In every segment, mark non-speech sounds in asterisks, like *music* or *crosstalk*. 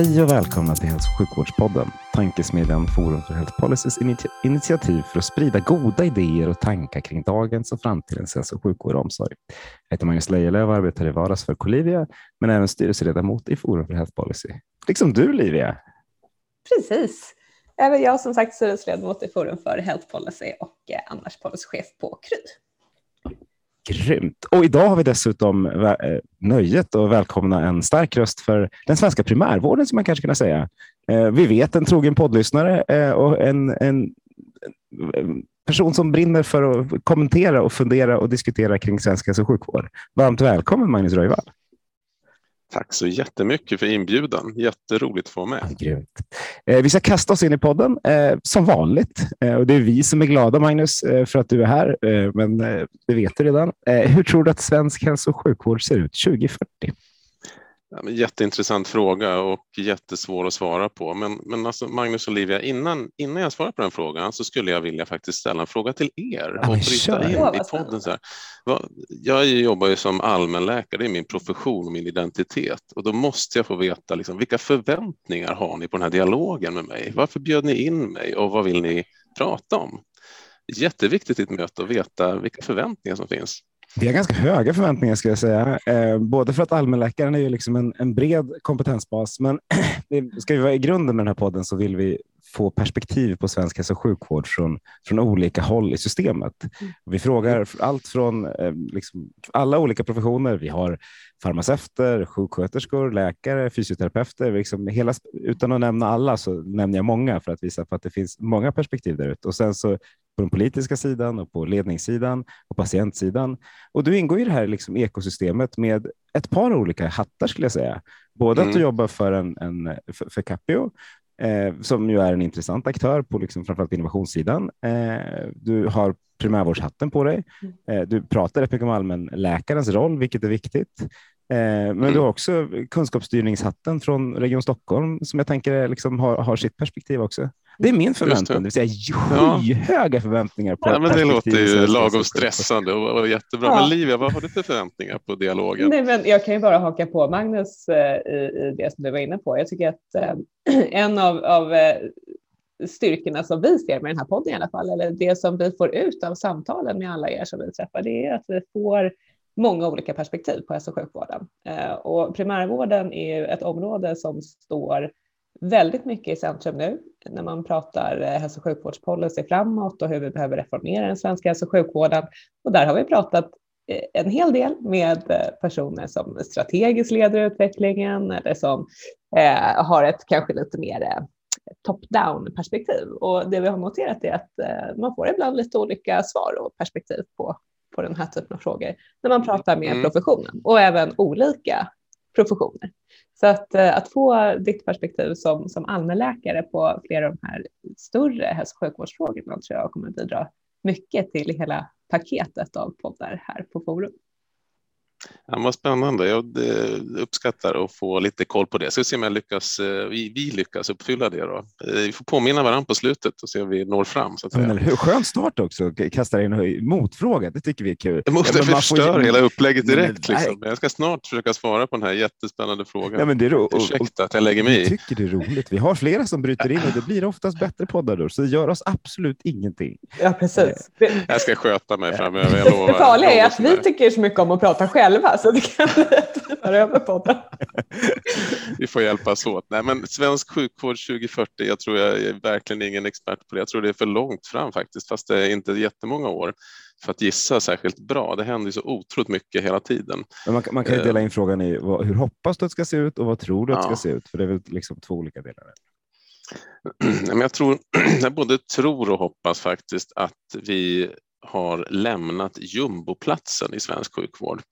Hej och välkomna till Hälso och sjukvårdspodden, tankesmedjan Forum för Health Policys initiativ för att sprida goda idéer och tankar kring dagens och framtidens hälso och sjukvård och omsorg. Jag heter Magnus Lejelöw och arbetar i vardags för Colivia, men även styrelseledamot i Forum för Health Policy. Liksom du, Livia. Precis. Även jag som sagt styrelseledamot i Forum för Health Policy och eh, annars policychef på Kry. Grymt. Och idag har vi dessutom eh, nöjet att välkomna en stark röst för den svenska primärvården, som man kanske kan säga. Eh, vi vet en trogen poddlyssnare eh, och en, en, en person som brinner för att kommentera och fundera och diskutera kring svensk hälso och sjukvård. Varmt välkommen Magnus Röjvall. Tack så jättemycket för inbjudan. Jätteroligt att få vara med. Grymt. Eh, vi ska kasta oss in i podden eh, som vanligt. Eh, och det är vi som är glada, Magnus, eh, för att du är här. Eh, men eh, det vet du redan. hur tror du att svensk hälso och sjukvård ser ut 2040? Ja, men jätteintressant fråga och jättesvår att svara på. Men, men alltså Magnus och Olivia, innan, innan jag svarar på den frågan så skulle jag vilja faktiskt ställa en fråga till er och bryta in i podden. Så här. Jag jobbar ju som allmänläkare, det är min profession och min identitet och då måste jag få veta liksom, vilka förväntningar har ni på den här dialogen med mig? Varför bjöd ni in mig och vad vill ni prata om? Jätteviktigt i ett möte att veta vilka förväntningar som finns. Vi har ganska höga förväntningar ska jag säga, eh, både för att allmänläkaren är ju liksom en, en bred kompetensbas, men *clears throat* ska vi vara i grunden med den här podden så vill vi få perspektiv på svensk hälso och sjukvård från, från olika håll i systemet. Mm. Vi frågar allt från eh, liksom, alla olika professioner. Vi har farmaceuter, sjuksköterskor, läkare, fysioterapeuter. Liksom hela, utan att nämna alla så nämner jag många för att visa på att det finns många perspektiv där ute. Och sen så på den politiska sidan och på ledningssidan och patientsidan. Och du ingår i det här liksom ekosystemet med ett par olika hattar skulle jag säga. Både mm. att du jobbar för, en, en för, för Capio, eh, som ju är en intressant aktör på liksom framförallt innovationssidan. Eh, du har primärvårdshatten på dig. Mm. Eh, du pratar rätt mycket om allmänläkarens roll, vilket är viktigt. Eh, men mm. du har också kunskapsstyrningshatten från Region Stockholm som jag tänker liksom har, har sitt perspektiv också. Det är min förväntan, det. det vill säga skyhöga ja. förväntningar. På ja, men det låter ju lagom stressande och, och jättebra. Ja. Men Livia, vad har du för förväntningar på dialogen? Nej, men jag kan ju bara haka på Magnus eh, i, i det som du var inne på. Jag tycker att eh, *clears throat* en av, av eh, styrkorna som vi ser med den här podden i alla fall, eller det som vi får ut av samtalen med alla er som vi träffar, det är att vi får många olika perspektiv på hälso och sjukvården. Eh, och primärvården är ju ett område som står väldigt mycket i centrum nu när man pratar eh, hälso och sjukvårdspolicy framåt och hur vi behöver reformera den svenska hälso och sjukvården. Och där har vi pratat eh, en hel del med eh, personer som strategiskt leder utvecklingen eller som eh, har ett kanske lite mer top-down perspektiv. Och det vi har noterat är att eh, man får ibland lite olika svar och perspektiv på, på den här typen av frågor när man pratar med mm. professionen och även olika professioner. Så att, eh, att få ditt perspektiv som, som allmänläkare på flera av de här större hälso och sjukvårdsfrågorna tror jag kommer bidra mycket till hela paketet av poddar här på Forum. Ja, vad spännande. Jag eh, uppskattar att få lite koll på det. Så vi se om jag lyckas, eh, vi, vi lyckas uppfylla det. Då. Eh, vi får påminna varandra på slutet och se om vi når fram. Så att säga. Men, hur skön start också, kasta in en motfråga. Det tycker vi är kul. Jag måste ja, förstör får... hela upplägget direkt. Men, liksom. Jag ska snart försöka svara på den här jättespännande frågan. Ja, men det är ro... Ursäkta att jag lägger mig i. Jag tycker det är roligt. Vi har flera som bryter in och det blir oftast bättre poddar då, så det gör oss absolut ingenting. Ja, precis. Jag ska sköta mig framöver, jag lovar. Det farliga är att vi tycker så mycket om att prata själva, så det kan *laughs* över podden. *laughs* Vi får hjälpas åt. Nej, men svensk sjukvård 2040, jag tror jag är verkligen ingen expert på det. Jag tror det är för långt fram faktiskt, fast det är inte jättemånga år för att gissa särskilt bra. Det händer så otroligt mycket hela tiden. Men man, man kan ju dela in frågan i vad, hur hoppas du att det ska se ut och vad tror du att det ska se ut? För det är väl liksom två olika delar. *clears throat* Men jag, tror, *clears throat* jag både tror och hoppas faktiskt att vi har lämnat jumboplatsen i svensk sjukvård.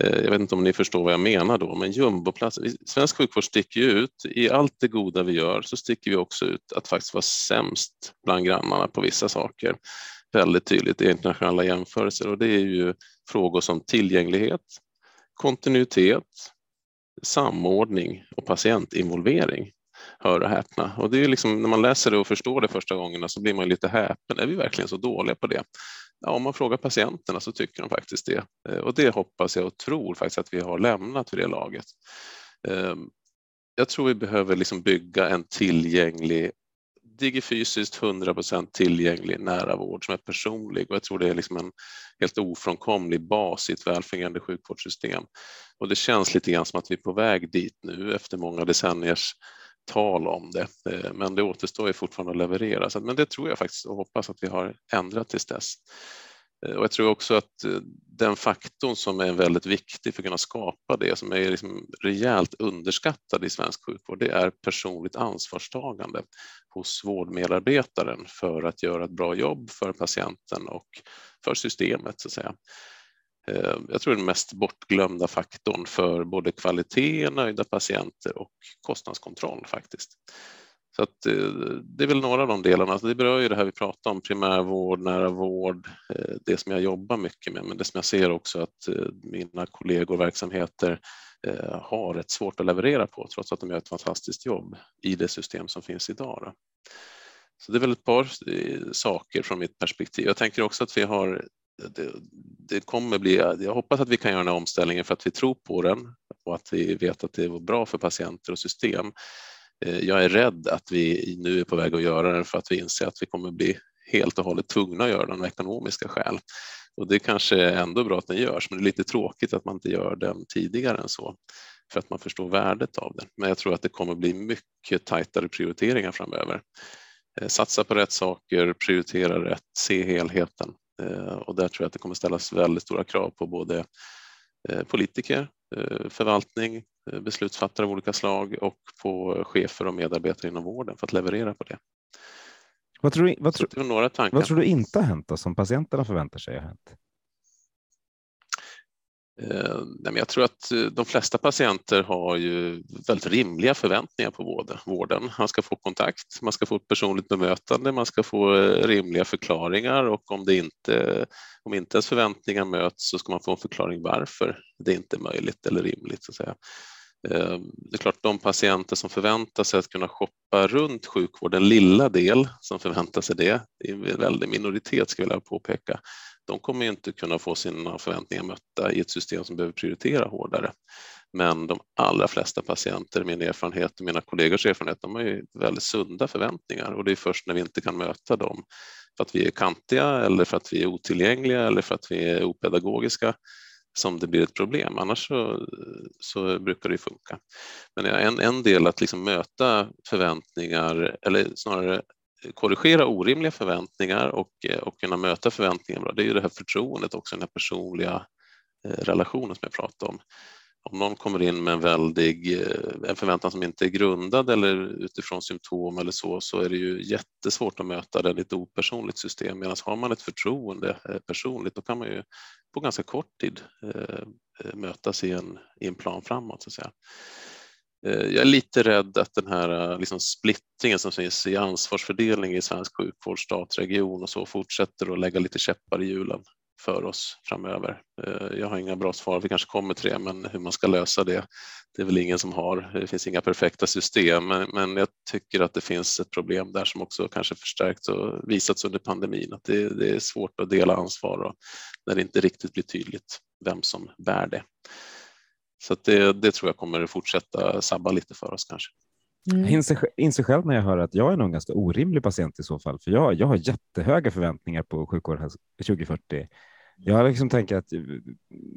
Eh, jag vet inte om ni förstår vad jag menar då, men jumboplatsen. Svensk sjukvård sticker ju ut. I allt det goda vi gör så sticker vi också ut att faktiskt vara sämst bland grannarna på vissa saker. Väldigt tydligt i internationella jämförelser och det är ju frågor som tillgänglighet, kontinuitet, samordning och patientinvolvering. Hör och häpna. Och det är liksom, när man läser det och förstår det första gångerna så blir man lite häpen. Är vi verkligen så dåliga på det? Ja, om man frågar patienterna så tycker de faktiskt det. Eh, och det hoppas jag och tror faktiskt att vi har lämnat vid det laget. Ehm, jag tror vi behöver liksom bygga en tillgänglig digifysiskt 100% tillgänglig nära vård som är personlig och jag tror det är liksom en helt ofrånkomlig bas i ett välfungerande sjukvårdssystem. Och det känns lite grann som att vi är på väg dit nu efter många decenniers tal om det, eh, men det återstår ju fortfarande att leverera. Men det tror jag faktiskt och hoppas att vi har ändrat tills dess. Eh, och jag tror också att eh, den faktorn som är väldigt viktig för att kunna skapa det, som är liksom rejält underskattad i svensk sjukvård, det är personligt ansvarstagande hos vårdmedarbetaren för att göra ett bra jobb för patienten och för systemet. Så att säga. Eh, jag tror den mest bortglömda faktorn för både kvalitet, nöjda patienter och kostnadskontroll faktiskt. Så att, eh, det är väl några av de delarna. Alltså, det berör ju det här vi pratar om, primärvård, nära vård, eh, det som jag jobbar mycket med, men det som jag ser också att mina kollegor och verksamheter har rätt svårt att leverera på, trots att de gör ett fantastiskt jobb i det system som finns idag. Så det är väl ett par saker från mitt perspektiv. Jag tänker också att vi har det, det, kommer bli, jag hoppas att vi kan göra den här omställningen för att vi tror på den och att vi vet att det är bra för patienter och system. Eh, jag är rädd att vi nu är på väg att göra den för att vi inser att vi kommer bli helt och hållet tvungna att göra den av ekonomiska skäl. Och det kanske är ändå bra att den görs, men det är lite tråkigt att man inte gör den tidigare än så för att man förstår värdet av den. Men jag tror att det kommer bli mycket tajtare prioriteringar framöver. Eh, satsa på rätt saker, prioritera rätt, se helheten och där tror jag att det kommer ställas väldigt stora krav på både eh, politiker, eh, förvaltning, beslutsfattare av olika slag och på chefer och medarbetare inom vården för att leverera på det. Vad tror du, vad tror, vad tror du inte har hänt då, som patienterna förväntar sig har hänt? Eh, jag tror att eh, de flesta patienter har ju väldigt rimliga förväntningar på vården. Man ska få kontakt, man ska få ett personligt bemötande, man ska få eh, rimliga förklaringar och om, det inte, om inte ens förväntningar möts så ska man få en förklaring varför det inte är möjligt eller rimligt. Så att säga. Eh, det är klart, de patienter som förväntar sig att kunna shoppa runt sjukvården, lilla del som förväntar sig det, det är en väldig minoritet ska jag vilja påpeka, de kommer ju inte kunna få sina förväntningar mötta i ett system som behöver prioritera hårdare. Men de allra flesta patienter, min erfarenhet och mina kollegors erfarenhet, de har ju väldigt sunda förväntningar och det är först när vi inte kan möta dem för att vi är kantiga eller för att vi är otillgängliga eller för att vi är opedagogiska som det blir ett problem. Annars så, så brukar det funka. Men en, en del att liksom möta förväntningar, eller snarare korrigera orimliga förväntningar och, eh, och kunna möta förväntningar bra, det är ju det här förtroendet också, den här personliga eh, relationen som jag pratade om. Om någon kommer in med en väldig eh, en förväntan som inte är grundad eller utifrån symptom eller så, så är det ju jättesvårt att möta det i ett opersonligt system. Medan har man ett förtroende personligt, då kan man ju på ganska kort tid mötas i en, i en plan framåt. Så att säga. Eh, jag är lite rädd att den här eh, liksom splittringen som finns i ansvarsfördelning i svensk sjukvård, stat, region och så fortsätter att lägga lite käppar i hjulen för oss framöver. Eh, jag har inga bra svar, vi kanske kommer till det, men hur man ska lösa det, det är väl ingen som har. Det finns inga perfekta system, men, jag tycker att det finns ett problem där som också kanske förstärkts och visats under pandemin, att det, det är svårt att dela ansvar och när det inte riktigt blir tydligt vem som bär det. Så det, det tror jag kommer fortsätta sabba lite för oss kanske. Mm. Jag inser, inser själv när jag hör att jag är nog en ganska orimlig patient i så fall, för jag, jag har jättehöga förväntningar på sjukvården 2040. Jag liksom tänker att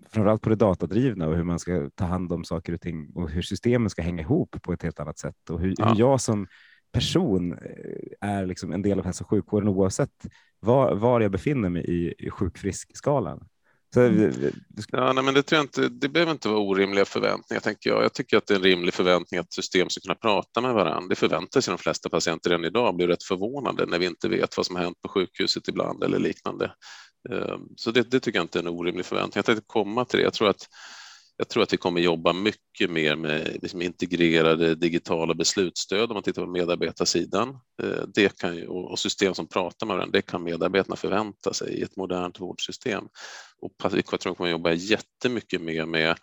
framförallt på det datadrivna och hur man ska ta hand om saker och ting och hur systemen ska hänga ihop på ett helt annat sätt och hur, ja. hur jag som person eh, är liksom en del av hälso och sjukvården oavsett var, var jag befinner mig i, i sjukfrisk-skalan. Så, mm. ja, nej, men det, tror jag inte, det behöver inte vara orimliga förväntningar, tänker jag. Jag tycker att det är en rimlig förväntning att system ska kunna prata med varandra. Det förväntar sig de flesta patienter redan idag, blir rätt förvånade när vi inte vet vad som har hänt på sjukhuset ibland eller liknande. Så det, det, tycker jag inte är en orimlig förväntning. Jag tänkte komma till det. Jag tror att jag tror att vi kommer jobba mycket mer med liksom integrerade digitala beslutsstöd om man tittar på medarbetarsidan. Eh, det kan ju, och system som pratar med varandra, det kan medarbetarna förvänta sig i ett modernt vårdsystem. Och jag tror att vi kommer jobba jättemycket mer med,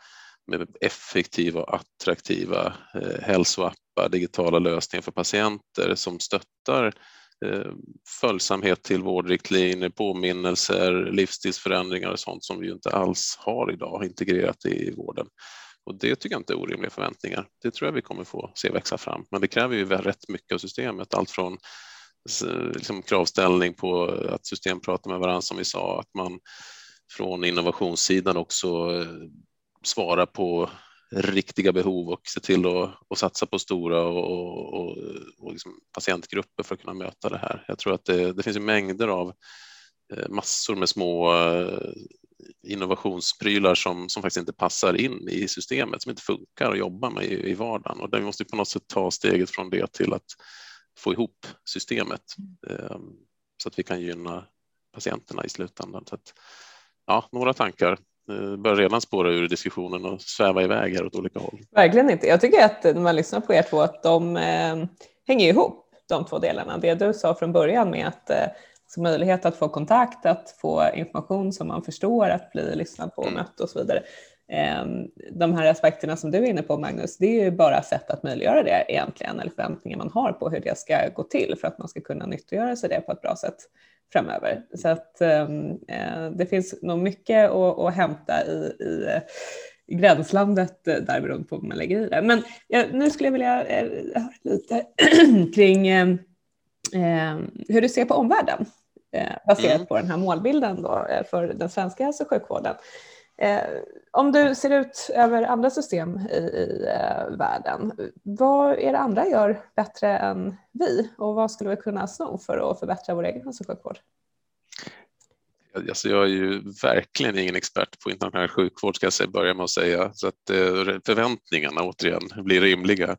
med effektiva och attraktiva eh, hälsoappar, digitala lösningar för patienter som stöttar Eh, Eh, följsamhet till vårdriktlinjer, påminnelser, livsstilsförändringar och sånt som vi ju inte alls har idag integrerat i vården. Och det tycker jag inte är orimliga förväntningar. Det tror jag vi kommer få se växa fram. Men det kräver ju rätt mycket av systemet, allt från liksom kravställning på att system pratar med varandra som vi sa, att man från innovationssidan också eh, svarar på riktiga behov och se till att och satsa på stora och, och, och liksom patientgrupper för att kunna möta det här. Jag tror att det, det finns mängder av eh, massor med små eh, innovationsprylar som, som faktiskt inte passar in i systemet, som inte funkar att jobba med i, i vardagen. Och där vi måste på något sätt ta steget från det till att få ihop systemet ehm, så att vi kan gynna patienterna i slutändan. Så att, ja, några tankar Eh, börjar redan spåra ur diskussionen och sväva iväg här åt olika håll. Verkligen inte. Jag tycker att när man lyssnar på er två att de eh, hänger ihop, de två delarna. Det du sa från början med att eh, möjlighet att få kontakt, att få information som man förstår, att bli lyssnad på och mm. mött och så vidare. Eh, de här aspekterna som du är inne på Magnus, det är ju bara sätt att möjliggöra det egentligen, eller förväntningar man har på hur det ska gå till för att man ska kunna nyttiggöra sig det på ett bra sätt framöver. Så att ehm, eh, det finns nog mycket att, att hämta i, i, i gränslandet där beroende på hur man lägger i det. Men ja, nu skulle jag vilja eh, höra lite *clears throat* kring eh, hur du ser på omvärlden eh, baserat mm. på den här målbilden då, eh, för den svenska hälso och sjukvården. Eh, om du ser ut över andra system i, i eh, världen, vad är det andra gör bättre än vi och vad skulle vi kunna sno för att förbättra vår egen hälso och sjukvård? Alltså jag är ju verkligen ingen expert på internationell sjukvård ska jag börja med att säga, så att eh, förväntningarna återigen blir rimliga.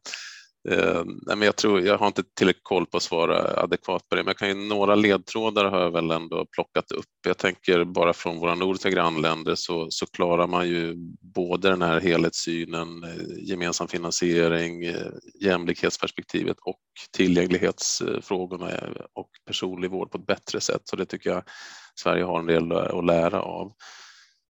Eh, men jag, tror, jag har inte tillräckligt koll på att svara adekvat på det, men jag kan ju, några ledtrådar har jag väl ändå plockat upp. Jag tänker bara från våra nordiska grannländer så, så klarar man ju både den här helhetssynen, eh, gemensam finansiering, eh, jämlikhetsperspektivet och tillgänglighetsfrågorna eh, och personlig vård på ett bättre sätt. Så det tycker jag Sverige har en del att lära av.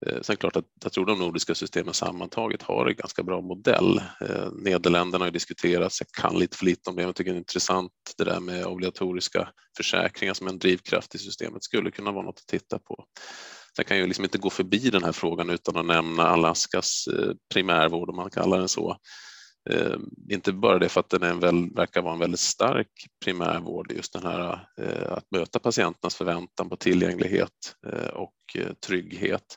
Eh, Sen klart att jag tror de nordiska systemen sammantaget har en ganska bra modell. Eh, Nederländerna har diskuterats, jag kan lite för lite om det, men jag tycker det är intressant det där med obligatoriska försäkringar som en drivkraft i systemet skulle kunna vara något att titta på. Sen kan ju liksom inte gå förbi den här frågan utan att nämna Alaskas eh, primärvård, om man kallar den så. Inte bara det för att den är en väl, verkar vara en väldigt stark primärvård, just den här att möta patienternas förväntan på tillgänglighet och trygghet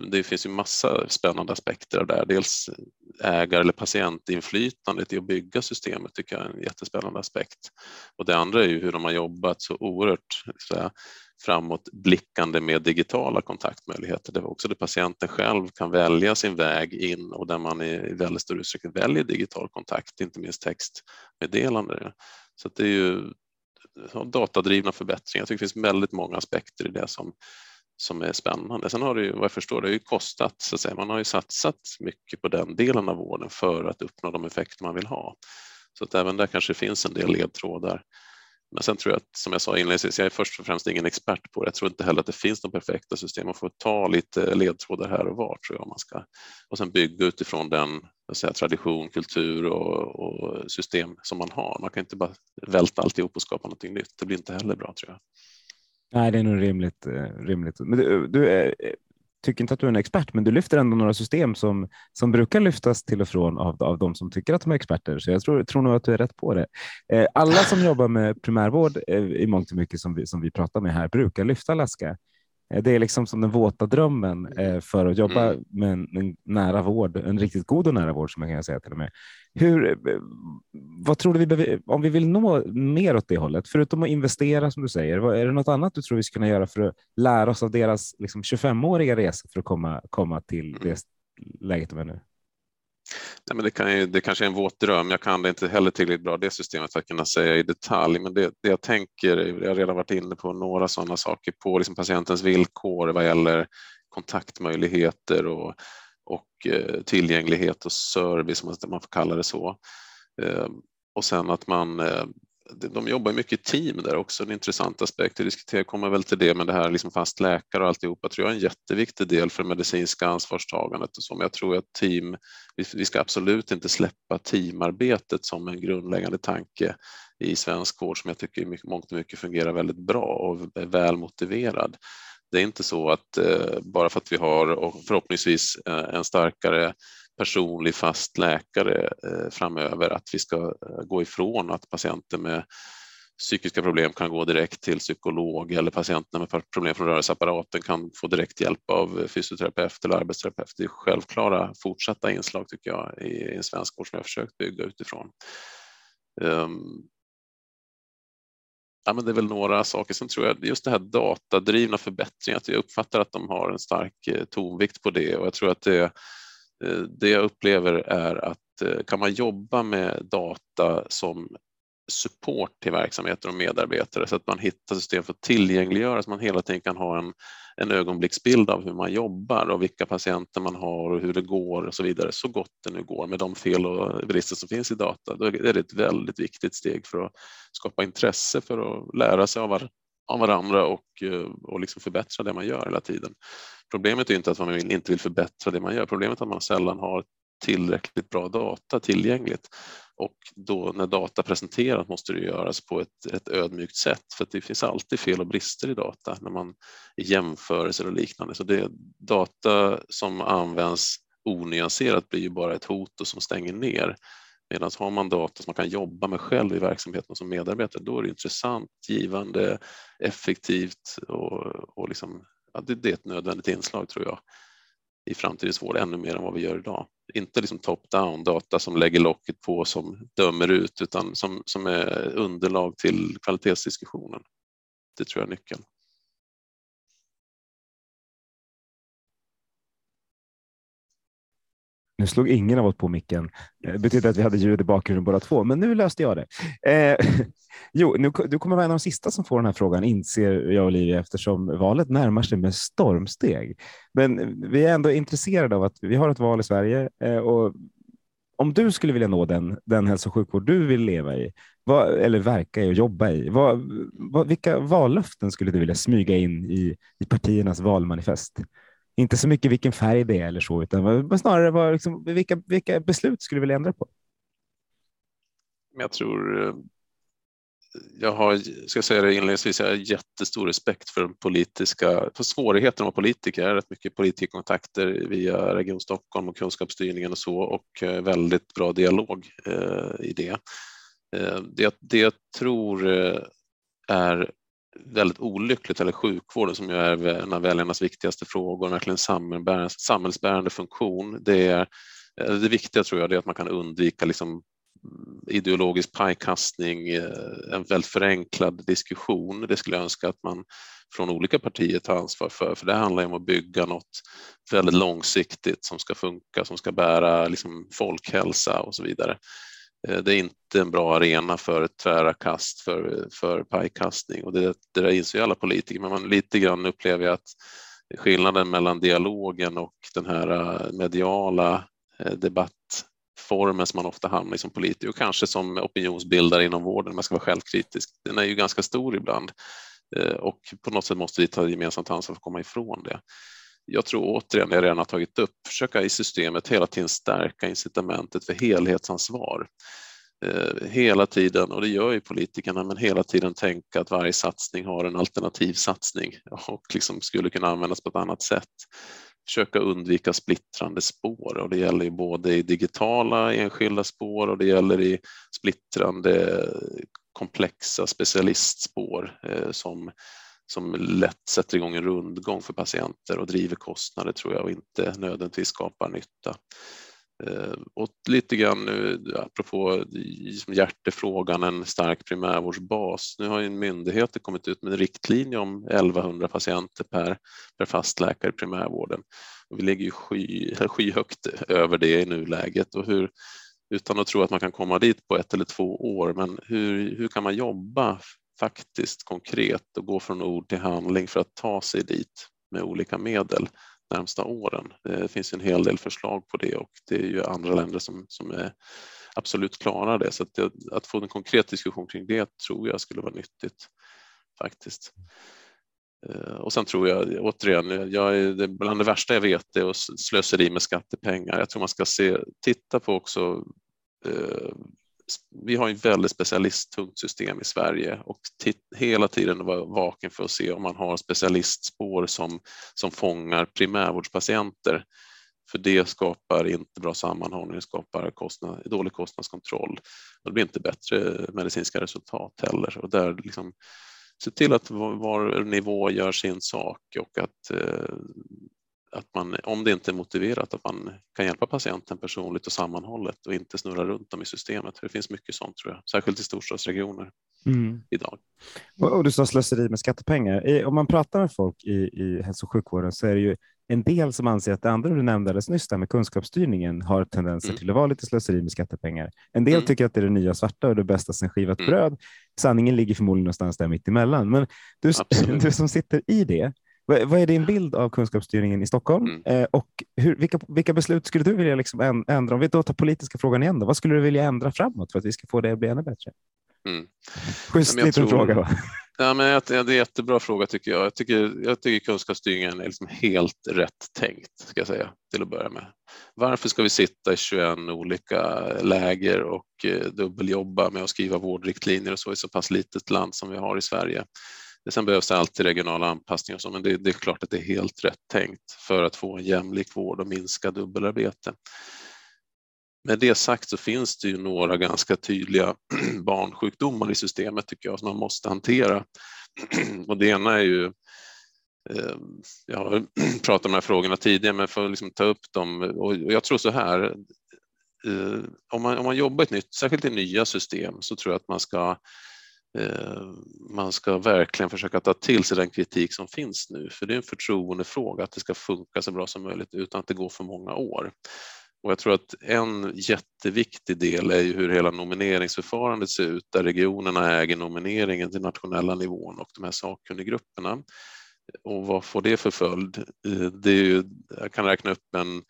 det finns ju massa spännande aspekter där. Dels ägar eller patientinflytandet i att bygga systemet tycker jag är en jättespännande aspekt. Och det andra är ju hur de har jobbat så oerhört så framåtblickande med digitala kontaktmöjligheter. Det var också det patienten själv kan välja sin väg in och där man i väldigt stor utsträckning väljer digital kontakt, inte minst textmeddelande. Så det är ju datadrivna förbättringar. Jag tycker det finns väldigt många aspekter i det som som är spännande. Sen har det ju, vad jag förstår, det har ju kostat, så att säga. man har ju satsat mycket på den delen av vården för att uppnå de effekter man vill ha. Så att även där kanske finns en del ledtrådar. Men sen tror jag att, som jag sa inledningsvis, jag är först och främst ingen expert på det. Jag tror inte heller att det finns några perfekta system. Man får ta lite ledtrådar här och var tror jag man ska och sen bygga utifrån den säga, tradition, kultur och, och, system som man har. Man kan inte bara välta alltihop och skapa någonting nytt. Det blir inte heller bra tror jag. Nej, det är nog rimligt. Eh, rimligt. Men du, du är, tycker inte att du är en expert, men du lyfter ändå några system som, som brukar lyftas till och från av, av de som tycker att de är experter. Så jag tror, tror nog att du är rätt på det. Eh, alla som jobbar med primärvård eh, i mångt och mycket som vi, som vi pratar med här brukar lyfta Alaska. Det är liksom som den våta drömmen för att jobba mm. med en, nära vård, en riktigt god och nära vård som jag kan säga till och med. Hur, eh, vad tror du vi om vi vill nå mer åt det hållet, förutom att investera som du säger, är det något annat du tror vi ska kunna göra för att lära oss av deras liksom, 25-åriga resa för att komma, komma till mm. det läget de är nu? Nej, men det, kan ju, det kanske är en våt dröm. Jag kan det inte heller tillräckligt bra, det systemet, för att kunna säga i detalj. Men det, det jag tänker, jag har redan varit inne på några sådana saker på liksom patientens villkor vad gäller kontaktmöjligheter och, och eh, tillgänglighet och service, om man får kalla det så. Eh, och sen att man eh, de jobbar mycket i team där också, en intressant aspekt. Jag diskuterar, kommer väl till det, men det här liksom fast läkare och alltihopa tror jag är en jätteviktig del för medicinska ansvarstagandet och så. Men jag tror att team, vi ska absolut inte släppa teamarbetet som en grundläggande tanke i svensk vård som jag tycker i mångt och mycket fungerar väldigt bra och är väl motiverad. Det är inte så att eh, bara för att vi har och förhoppningsvis eh, en starkare personlig fast läkare eh, framöver, att vi ska eh, gå ifrån att patienter med psykiska problem kan gå direkt till psykolog eller patienter med problem från rörelseapparaten kan få direkt hjälp av fysioterapeut eller arbetsterapeut. Det är självklara fortsatta inslag tycker jag i en svensk vård som jag försökt bygga utifrån. Ehm, ja, men det är väl några saker. Sen tror jag just det här datadrivna förbättringar, att jag uppfattar att de har en stark eh, tonvikt på det och jag tror att det Eh, det jag upplever är att eh, kan man jobba med data som support till verksamheter och medarbetare så att man hittar system för att tillgängliggöra så man hela tiden kan ha en, en ögonblicksbild av hur man jobbar och vilka patienter man har och hur det går och så vidare så gott det nu går med de fel och brister som finns i data. Då är det ett väldigt viktigt steg för att skapa intresse för att lära sig av, av varandra och, eh, och liksom förbättra det man gör hela tiden. Problemet är inte att man inte vill förbättra det man gör. Problemet är att man sällan har tillräckligt bra data tillgängligt. Och då när data presenteras måste det göras på ett, ett ödmjukt sätt för att det finns alltid fel och brister i data när man i jämförelser och liknande. Så det data som används onyanserat blir ju bara ett hot och som stänger ner. Medan har man data som man kan jobba med själv i verksamheten som medarbetare, då är det intressant, givande, effektivt och, och liksom ja, det, det, är ett nödvändigt inslag tror jag i framtidens vård ännu mer än vad vi gör idag. Inte liksom top-down data som lägger locket på som dömer ut utan som, som är underlag till kvalitetsdiskussionen. Det tror jag är nyckeln. Nu slog ingen av oss på micken. Det betyder att vi hade ljud i bakgrunden båda två, men nu löste jag det. Eh, *laughs* jo, nu, du kommer vara en av de sista som får den här frågan, inser jag och Olivia, eftersom valet närmar sig med stormsteg. Men vi är ändå intresserade av att vi har ett val i Sverige eh, och om du skulle vilja nå den, den hälso och sjukvård du vill leva i, vad, eller verka i och jobba i, vad, vad, vilka vallöften skulle du vilja smyga in i, i partiernas valmanifest? Inte så mycket vilken färg det är eller så, utan snarare var, liksom, vilka, vilka beslut skulle du vilja ändra på? Jag tror, eh, jag har, ska säga det inledningsvis, jag har jättestor respekt för politiska, för svårigheterna med politiker. Jag har rätt mycket politikerkontakter via Region Stockholm och kunskapsstyrningen och så och eh, väldigt bra dialog eh, i det. Eh, det. Det jag tror eh, är väldigt olyckligt, eller sjukvården som ju är en av väljarnas viktigaste frågor, verkligen samhällsbärande funktion. Det, är, eh, det viktiga tror jag det är att man kan undvika liksom mm, ideologisk pajkastning, eh, en väldigt förenklad diskussion. Det skulle jag önska att man från olika partier tar ansvar för, för det handlar om att bygga något väldigt långsiktigt som ska funka, som ska bära liksom folkhälsa och så vidare. Eh, det är inte en bra arena för tvära kast, för, för pajkastning. Och det, det där inser ju alla politiker, men man lite grann upplever jag att skillnaden mellan dialogen och den här eh, mediala eh, debattformen som man ofta hamnar i som politiker och kanske som opinionsbildare inom vården, om man ska vara självkritisk, den är ju ganska stor ibland. Och på något sätt måste vi ta gemensamt ansvar för att komma ifrån det jag tror återigen, jag redan har tagit upp, försöka i systemet hela tiden stärka incitamentet för helhetsansvar. Eh, hela tiden, och det gör ju politikerna, men hela tiden tänka att varje satsning har en alternativ satsning *laughs* och liksom skulle kunna användas på ett annat sätt. Försöka undvika splittrande spår och det gäller ju både i digitala enskilda spår och det gäller i splittrande komplexa specialistspår eh, som som lätt sätter igång en rundgång för patienter och driver kostnader tror jag och inte nödvändigtvis skapar nytta. Eh, och lite grann nu, apropå hjärtefrågan, en stark primärvårdsbas. Nu har ju myndigheter kommit ut med en riktlinje om 1100 patienter per, per fastläkare i primärvården. och Vi ligger ju sky, *laughs* skyhögt över det i nuläget och hur, utan att tro att man kan komma dit på ett eller två år, men hur, hur kan man jobba faktiskt konkret och gå från ord till handling för att ta sig dit med olika medel närmsta åren. Det finns en hel del förslag på det och det är ju andra länder som, som är absolut klarar det. Så att, att få en konkret diskussion kring det tror jag skulle vara nyttigt faktiskt. Eh, och sen tror jag återigen, jag är, det, bland det värsta jag vet är slöseri med skattepengar. Jag tror man ska se, titta på också eh, vi har ett väldigt specialisttungt system i Sverige och hela tiden vara vaken för att se om man har specialistspår som, som fångar primärvårdspatienter. För det skapar inte bra sammanhållning, det skapar kostnad, dålig kostnadskontroll. Och det blir inte bättre medicinska resultat heller. Och där liksom, se till att var nivå gör sin sak och att eh, att man, om det inte är motiverat, att man kan hjälpa patienten personligt och sammanhållet och inte snurra runt dem i systemet. Det finns mycket sånt tror jag, särskilt i storstadsregioner mm. idag. Och, du sa slöseri med skattepengar. om man pratar med folk i, i hälso och sjukvården så är det ju en del som anser att det andra du nämnde alldeles nyss, där med kunskapsstyrningen, har tendenser mm. till att vara lite slöseri med skattepengar. En del mm. tycker att det är det nya svarta och det bästa sen skivat mm. bröd. Sanningen ligger förmodligen någonstans där mitt emellan. Men du, *laughs* du som sitter i det, vad är din bild av kunskapsstyrningen i Stockholm mm. Eh, och hur, vilka, vilka beslut skulle du vilja liksom ändra? Om vi då tar politiska frågan igen, då, vad skulle du vilja ändra framåt för att vi ska få det att bli ännu bättre? Mm. Schysst liten tror, fråga. Va? Ja, men det är en jättebra fråga tycker jag. Jag tycker, jag tycker kunskapsstyrningen är liksom helt rätt tänkt, ska jag säga, till att börja med. Varför ska vi sitta i 21 olika läger och eh, dubbeljobba med att skriva vårdriktlinjer och så i så pass litet land som vi har i Sverige? Sen behövs det alltid regionala anpassningar, så, men det, det, är klart att det är helt rätt tänkt för att få en jämlik vård och minska dubbelarbete. Med det sagt så finns det ju några ganska tydliga *clears throat* barnsjukdomar i systemet tycker jag som man måste hantera. *clears throat* Och det ena är ju eh, jag har *clears throat* pratat om de här frågorna tidigare, men för att liksom ta upp dem. Och jag tror så här, eh, om man, om man jobbar i ett nytt, särskilt i nya system, så tror jag att man ska Eh, man ska verkligen försöka ta till sig den kritik som finns nu, för det är en förtroendefråga att det ska funka så bra som möjligt utan att det går för många år. Och jag tror att en jätteviktig del är ju hur hela nomineringsförfarandet ser ut, där regionerna äger nomineringen till nationella nivån och de här sakkunniggrupperna. Och vad får det för följd? Eh, det är ju, jag kan räkna upp en,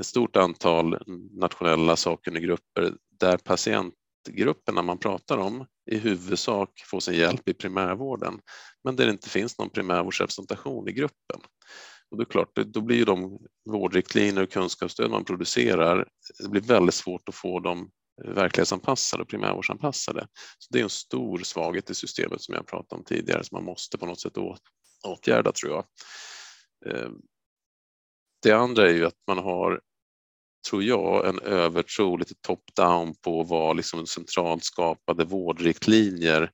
ett stort antal nationella sakkunniggrupper där patient grupperna man pratar om i huvudsak får sin hjälp i primärvården, men där det inte finns någon primärvårdsrepresentation i gruppen. Och det är klart, då blir ju de vårdriktlinjer och kunskapsstöd man producerar, det blir väldigt svårt att få dem verklighetsanpassade och primärvårdsanpassade. Så det är en stor svaghet i systemet som jag pratade om tidigare som man måste på något sätt åtgärda tror jag. Eh, det andra är ju att man har tror jag, en övertro, lite top-down på vad liksom centralt skapade vårdriktlinjer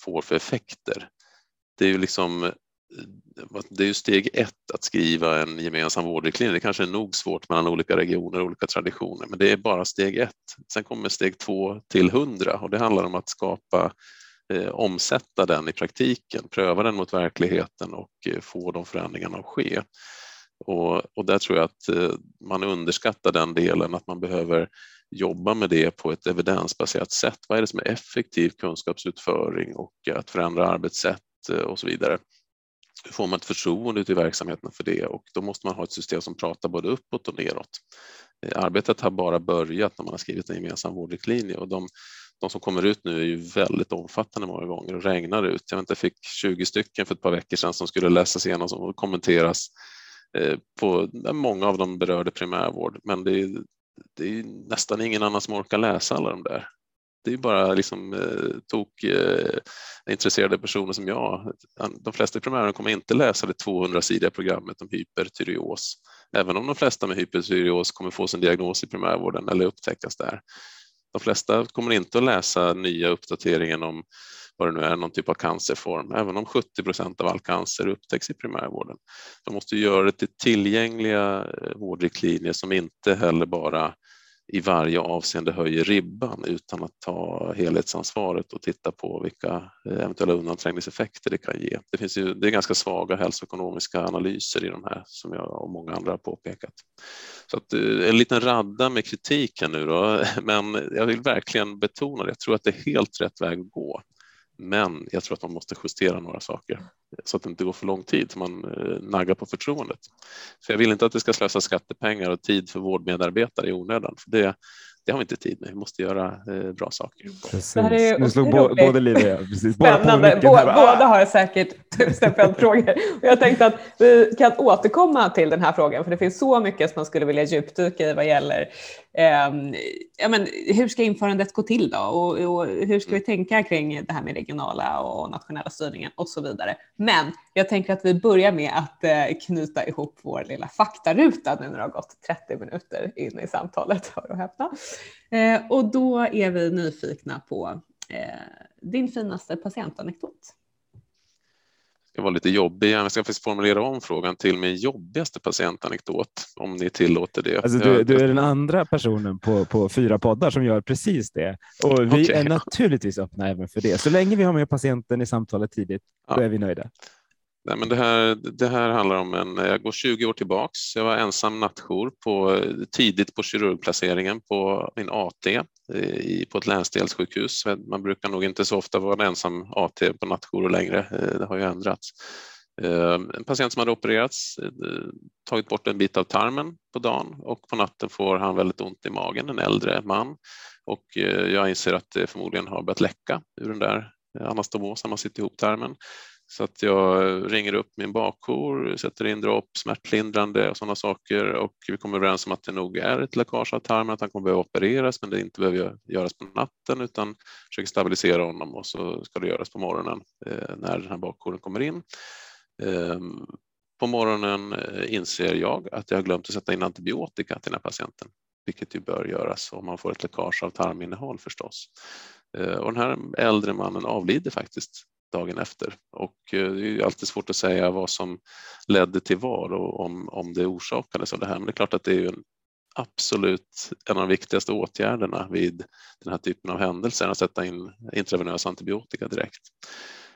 får för effekter. Det är ju liksom eh, det är ju steg ett att skriva en gemensam vårdriktlinje. Det kanske är nog svårt mellan olika regioner och olika traditioner, men det är bara steg ett. Sen kommer steg två till hundra och det handlar om att skapa, eh, omsätta den i praktiken, pröva den mot verkligheten och eh, få de förändringarna att ske. Och, och där tror jag att eh, man underskattar den delen, att man behöver jobba med det på ett evidensbaserat sätt. Vad är det som är effektiv kunskapsutföring och att förändra arbetssätt eh, och så vidare. Hur får man ett förtroende ute i verksamheten för det och då måste man ha ett system som pratar både uppåt och neråt. Eh, arbetet har bara börjat när man har skrivit en gemensam vårdriktlinje och de, de som kommer ut nu är ju väldigt omfattande många gånger och regnar ut. Jag, vet inte, jag fick 20 stycken för ett par veckor sedan som skulle läsas igenom och kommenteras Eh, på många av dem berörde primärvård, men det är, det är nästan ingen annan som orkar läsa alla de där. Det är bara liksom eh, tok eh, intresserade personer som jag. De flesta i primärvården kommer inte läsa det 200-sidiga programmet om hypertyreos, även om de flesta med hypertyreos kommer få sin diagnos i primärvården eller upptäckas där. De flesta kommer inte att läsa nya uppdateringen om vad det nu är, någon typ av cancerform, även om 70 procent av all cancer upptäcks i primärvården. De måste göra det till tillgängliga eh, vårdriktlinjer som inte heller bara i varje avseende höjer ribban utan att ta helhetsansvaret och titta på vilka eh, eventuella undanträngningseffekter det kan ge. Det, finns ju, det är ganska svaga hälsoekonomiska analyser i de här som jag och många andra har påpekat. Så att, eh, en liten radda med kritiken nu då, *laughs* men jag vill verkligen betona det. Jag tror att det är helt rätt väg att gå. Men jag tror att man måste justera några saker så att det inte går för lång tid så man eh, naggar på förtroendet. För jag vill inte att det ska slösa skattepengar och tid för vårdmedarbetare i onödan. För det, det har vi inte tid med. Vi måste göra eh, bra saker. Precis. Nu slog bo, både Liv och jag precis. Spännande. Båda, båda har säkert *laughs* tusen följdfrågor. Och jag tänkte att vi kan återkomma till den här frågan, för det finns så mycket som man skulle vilja djupdyka i vad gäller eh, ja, men, hur ska införandet gå till då? Och, och, hur ska vi tänka kring det här med regionala och nationella styrningen och så vidare. Men jag tänker att vi börjar med att eh, knyta ihop vår lilla faktaruta nu när det har gått 30 minuter in i samtalet. *laughs* Hör och häpna. Eh, och då är vi nyfikna på eh, din finaste patientanekdot. Jag var lite jobbig. Jag ska faktiskt formulera om frågan till min jobbigaste patientanekdot, om ni tillåter det. Alltså du, du är den andra personen på, på fyra poddar som gör precis det. Och vi okay. är naturligtvis öppna även för det. Så länge vi har med patienten i samtalet tidigt, ja. då är vi nöjda. Nej, men det, här, det här handlar om en, jag går 20 år tillbaks. Jag var ensam nattjour på, tidigt på kirurgplaceringen på min AT eh, i, på ett länsdelssjukhus. Man brukar nog inte så ofta vara ensam AT på nattjour längre. Eh, det har ju ändrats. Eh, en patient som hade opererats, tagit bort en bit av tarmen på dagen och på natten får han väldigt ont i magen, en äldre man. Och jag inser att det förmodligen har börjat läcka ur den där anastomosen, man sitter ihop tarmen. Så att jag ringer upp min bakkor, sätter in dropp, smärtlindrande och sådana saker och vi kommer överens om att det nog är ett läckage av tarmen, att han kommer behöva opereras men det inte behöver göras på natten utan försöker stabilisera honom och så ska det göras på morgonen eh, när den här bakkoren kommer in. Eh, på morgonen eh, inser jag att jag har glömt att sätta in antibiotika till den här patienten, vilket ju bör göras om man får ett läckage av tarminnehåll förstås. Eh, och den här äldre mannen avlider faktiskt dagen efter. Och eh, det är alltid svårt att säga vad som ledde till vad och om, om det orsakades av det här. Men det är klart att det är en absolut en av de viktigaste åtgärderna vid den här typen av händelser, att sätta in intravenös antibiotika direkt.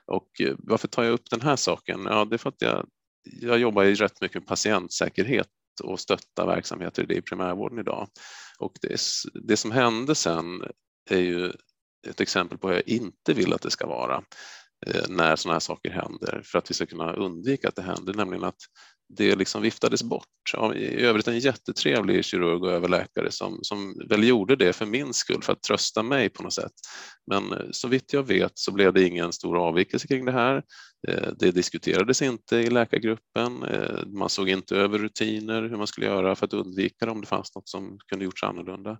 Och eh, varför tar jag upp den här saken? Ja, det är för att jag, jag jobbar ju rätt mycket med patientsäkerhet och stötta verksamheter i det i primärvården idag. Och det, det som hände sen är ju ett exempel på hur jag inte vill att det ska vara. Eh, när sådana här saker händer för att vi ska kunna undvika att det händer, nämligen att det liksom viftades bort. I övrigt en jättetrevlig kirurg och överläkare som, som väl gjorde det för min skull, för att trösta mig på något sätt. Men eh, så vitt jag vet så blev det ingen stor avvikelse kring det här. Eh, det diskuterades inte i läkargruppen. Man såg inte över rutiner, hur man skulle göra för att undvika det om det fanns något som kunde gjorts annorlunda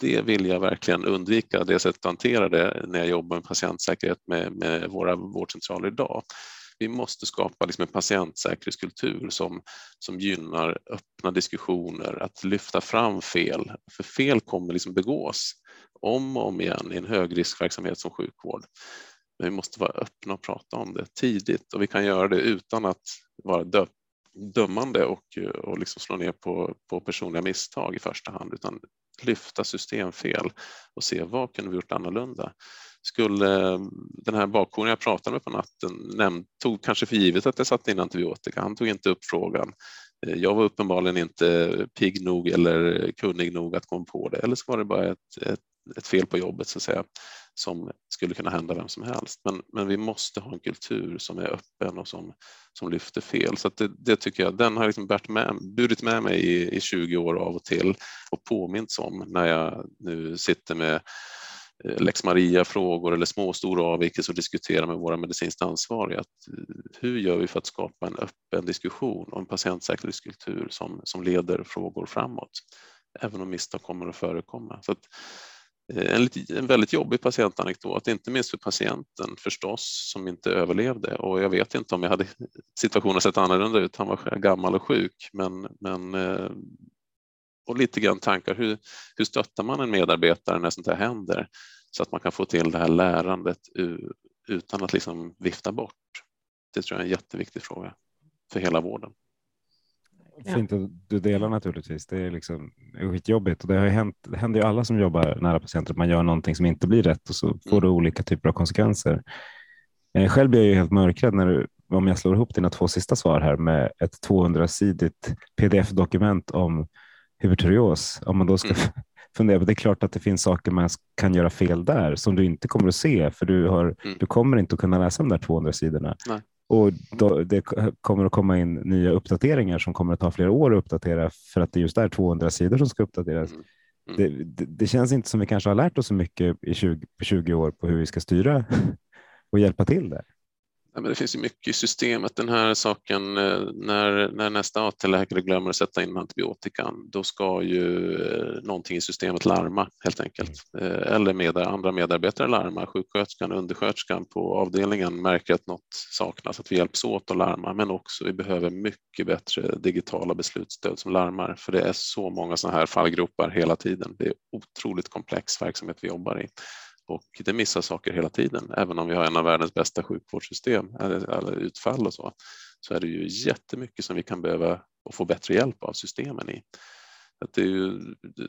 det vill jag verkligen undvika, det sättet att hantera det när jag jobbar med patientsäkerhet med, med våra vårdcentraler idag. Vi måste skapa liksom en patientsäkerhetskultur som, som gynnar öppna diskussioner, att lyfta fram fel, för fel kommer liksom begås om och om igen i en högriskverksamhet som sjukvård. Men vi måste vara öppna och prata om det tidigt och vi kan göra det utan att vara dö dömande och, och liksom slå ner på, på personliga misstag i första hand, utan lyfta systemfel och se vad kunde vi gjort annorlunda. Skulle eh, den här bakgrunden jag pratade med på natten näm, tog kanske för givet att jag satte in antibiotika. Han tog inte upp frågan. Eh, jag var uppenbarligen inte pigg nog eller kunnig nog att komma på det. Eller så var det bara ett, ett, ett fel på jobbet så att säga som skulle kunna hända vem som helst. Men, men vi måste ha en kultur som är öppen och som, som lyfter fel. Så det, det, tycker jag, den har liksom burit med, burit med mig i, i 20 år av och till och påminns om när jag nu sitter med eh, lex Maria-frågor eller små och stora avvikelser och diskuterar med våra medicinskt ansvariga. Att eh, hur gör vi för att skapa en öppen diskussion och en patientsäkerhetskultur som, som leder frågor framåt? Även om misstag kommer att förekomma. Så att Eh, en, en väldigt jobbig patientanekdot, inte minst för patienten förstås som inte överlevde och jag vet inte om jag hade *laughs* situationen sett annorlunda ut. Han var gammal och sjuk men, men eh, och lite grann tankar hur, hur stöttar man en medarbetare när sånt här händer så att man kan få till det här lärandet utan att liksom vifta bort. Det tror jag är en jätteviktig fråga för hela vården. Fint att du delar naturligtvis. Det är liksom skitjobbigt och det har ju hänt. Det händer ju alla som jobbar nära patienter att man gör någonting som inte blir rätt och så får det olika typer av konsekvenser. Eh, själv blir jag ju helt mörkrädd när du, om jag slår ihop dina två sista svar här med ett 200-sidigt pdf-dokument om hypertyreos. Om man då ska mm. *laughs* fundera på, det är klart att det finns saker man kan göra fel där som du inte kommer att se för du, har, mm. du kommer inte att kunna läsa de där 200 sidorna. Nej. Och då, det kommer att komma in nya uppdateringar som kommer att ta flera år att uppdatera för att det just är 200 sidor som ska uppdateras. Mm. Mm. Det, det, det, känns inte som vi kanske har lärt oss så mycket i 20, 20 år på hur vi ska styra *laughs* och hjälpa till där. Ja, men det finns ju mycket i systemet. Den här saken eh, när, när nästa AT-läkare glömmer att sätta in antibiotikan, då ska ju eh, någonting i systemet larma helt enkelt. Eh, eller med, andra medarbetare larma. Sjuksköterskan, undersköterskan på avdelningen märker att något saknas, att vi hjälps åt att larma. Men också vi behöver mycket bättre digitala beslutsstöd som larmar, för det är så många sådana här fallgropar hela tiden. Det är otroligt komplex verksamhet vi jobbar i och det missar saker hela tiden. Även om vi har en av världens bästa sjukvårdssystem alla utfall och så, så är det ju jättemycket som vi kan behöva och få bättre hjälp av systemen i. Att det är ju,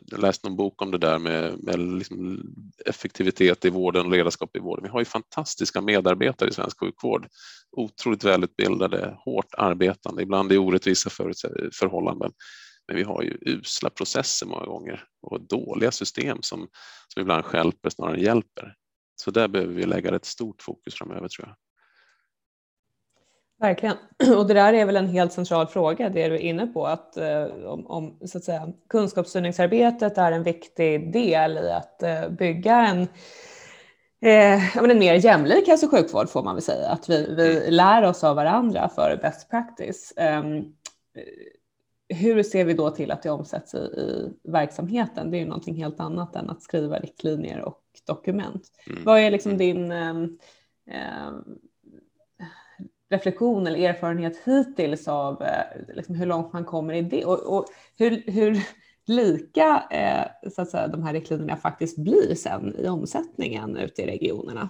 jag läste någon bok om det där med, med liksom effektivitet i vården och ledarskap i vården. Vi har ju fantastiska medarbetare i svensk sjukvård. Otroligt välutbildade, hårt arbetande, ibland i orättvisa förhållanden. Men vi har ju usla processer många gånger och dåliga system som, som ibland skälper snarare än hjälper. Så där behöver vi lägga ett stort fokus framöver tror jag. Verkligen. Och det där är väl en helt central fråga, det du är inne på, att eh, om, om så att säga, kunskapsstyrningsarbetet är en viktig del i att eh, bygga en, eh, en mer jämlik hälso och sjukvård får man väl säga, att vi, vi mm. lär oss av varandra för best practice. Um, hur ser vi då till att det omsätts i, i verksamheten? Det är ju någonting helt annat än att skriva riktlinjer och dokument. Mm. Vad är liksom mm. din eh, reflektion eller erfarenhet hittills av eh, liksom hur långt man kommer i det och, och hur, hur, lika eh, så att säga, de här riktlinjerna faktiskt blir sen i omsättningen ute i regionerna?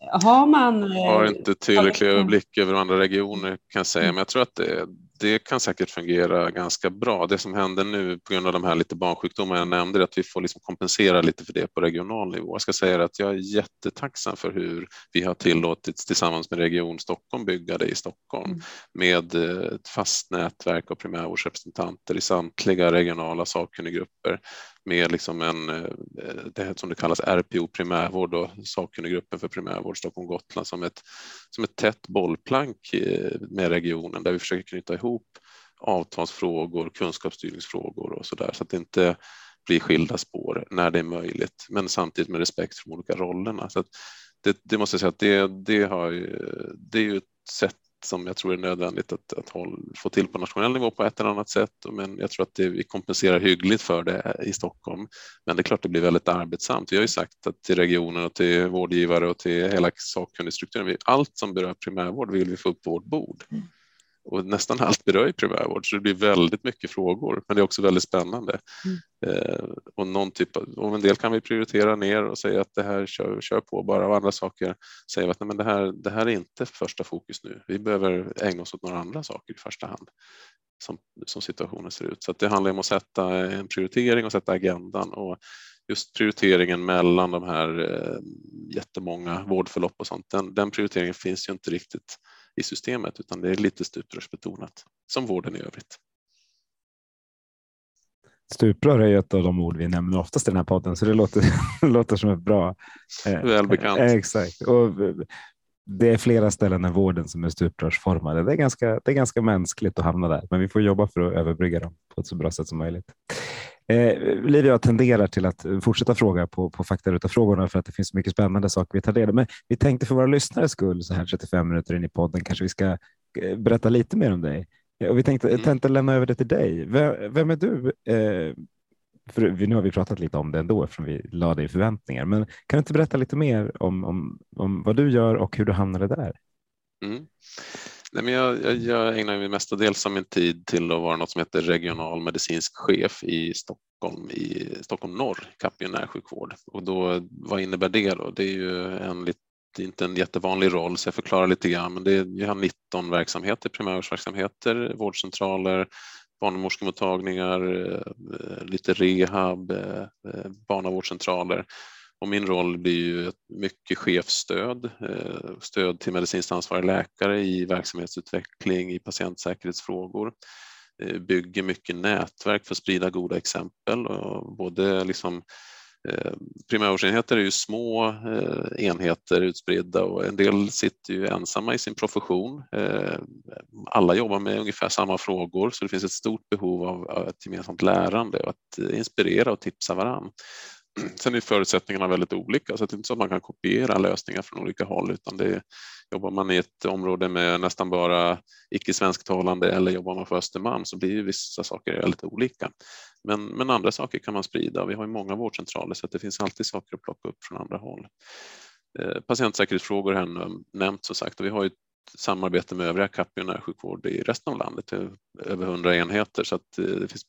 Har man... Jag har inte tillräcklig överblick över andra regioner kan jag säga, mm. men jag tror att det, det kan säkert fungera ganska bra. Det som händer nu på grund av de här lite barnsjukdomar jag nämnde är att vi får liksom kompensera lite för det på regional nivå. Jag ska säga att jag är jättetacksam för hur vi har tillåtits tillsammans med Region Stockholm bygga det i Stockholm mm. med eh, ett fast nätverk av primärvårdsrepresentanter i samtliga regionala sakkunniggrupper med liksom en, eh, det som det kallas RPO primärvård och sakkunniggruppen för primärvård Stockholm-Gotland som ett, som ett tätt bollplank eh, med regionen där vi försöker knyta ihop avtalsfrågor, kunskapsstyrningsfrågor och så där så att det inte blir skilda spår när det är möjligt, men samtidigt med respekt för de olika rollerna. Så det, det, måste jag säga att det, det, har, det är ju ett sätt som jag tror är nödvändigt att, att håll, få till på nationell nivå på ett eller annat sätt. Men jag tror att det, vi kompenserar hyggligt för det i Stockholm. Men det är klart det blir väldigt arbetsamt. Vi har ju sagt att till regionen och till vårdgivare och till hela sakkunnigstrukturen, allt som berör primärvård vill vi få upp på vårt bord. Mm och nästan allt berör ju primärvård så det blir väldigt mycket frågor men det är också väldigt spännande. Mm. Eh, och, någon typ av, och en del kan vi prioritera ner och säga att det här kör, kör på bara och andra saker säger att nej, men det, här, det här är inte första fokus nu. Vi behöver ägna oss åt några andra saker i första hand som, som situationen ser ut. Så det handlar om att sätta en prioritering och sätta agendan och just prioriteringen mellan de här eh, jättemånga vårdförlopp och sånt, den, den prioriteringen finns ju inte riktigt i systemet utan det är lite stuprörsbetonat som vården i övrigt. Stuprör är ett av de ord vi nämner oftast i den här podden, så det låter, *laughs* låter som ett bra... Eh, Välbekant. Eh, exakt. Och det är flera ställen än vården som är stuprörsformade. Det är, ganska, det är ganska mänskligt att hamna där, men vi får jobba för att överbrygga dem på ett så bra sätt som möjligt. Eh, Liv jag tenderar till att fortsätta fråga på, på faktaruta-frågorna för att det finns mycket spännande saker vi tar del av. Men vi tänkte för våra lyssnares skull så här 35 minuter in i podden kanske vi ska eh, berätta lite mer om dig. Och vi tänkte, mm. tänkte lämna över det till dig. Vem, vem är du? Eh, för nu har vi pratat lite om det ändå eftersom vi lade i förväntningar. Men kan du inte berätta lite mer om, om, om vad du gör och hur du hamnade där? Mm. Nej, men jag, jag, jag ägnar mig mestadels av min tid till att vara något som heter regional medicinsk chef i Stockholm, i Stockholm norr, Capio närsjukvård. Och då, vad innebär det då? Det är ju en inte en jättevanlig roll, så jag förklarar lite grann. Men det är, vi har 19 verksamheter, primärvårdsverksamheter, vårdcentraler, barnmorskemottagningar, eh, lite rehab, eh, eh, barnavårdscentraler. Och min roll blir ju mycket chefsstöd, eh, stöd till medicinskt ansvarig läkare i verksamhetsutveckling, i patientsäkerhetsfrågor. Eh, bygger mycket nätverk för att sprida goda exempel. Och både liksom, eh, primärvårdsenheter är ju små enheter utspridda och en del sitter ju ensamma i sin profession. Alla jobbar med ungefär samma frågor så det finns ett stort behov av ett gemensamt lärande och att inspirera och tipsa varann. *clears throat* Sen är förutsättningarna väldigt olika så det är inte så att man kan kopiera lösningar från olika håll utan det är, jobbar man i ett område med nästan bara icke svensktalande eller jobbar man på Östermalm så blir ju vissa saker väldigt olika. Men, men andra saker kan man sprida. Vi har ju många vårdcentraler så det finns alltid saker att plocka upp från andra håll. Eh, patientsäkerhetsfrågor har jag nämnt som sagt och vi har ju samarbete med övriga Capio närsjukvård i resten av landet, eh, över 100 enheter så att eh, det finns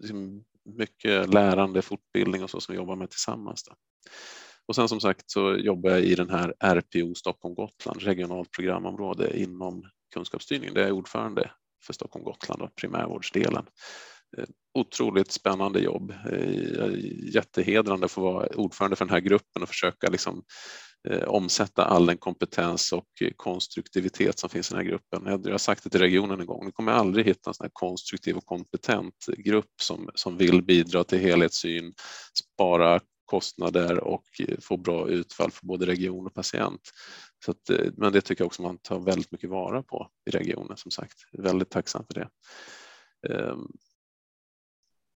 liksom- mycket lärande, fortbildning och så som vi jobbar med tillsammans. Då. Och sen som sagt så jobbar jag i den här RPO Stockholm Gotland, regionalt programområde inom kunskapsstyrning. Där jag är ordförande för Stockholm Gotland och primärvårdsdelen. Eh, otroligt spännande jobb. Eh, jättehedrande att få vara ordförande för den här gruppen och försöka liksom Eh, omsätta all den kompetens och eh, konstruktivitet som finns i den här gruppen. Jag har sagt det till regionen en gång, ni kommer aldrig hitta en sån här konstruktiv och kompetent grupp som, som vill bidra till helhetssyn, spara kostnader och eh, få bra utfall för både region och patient. Så att, men det tycker jag också man tar väldigt mycket vara på i regionen som sagt. Väldigt tacksam för det. Ehm,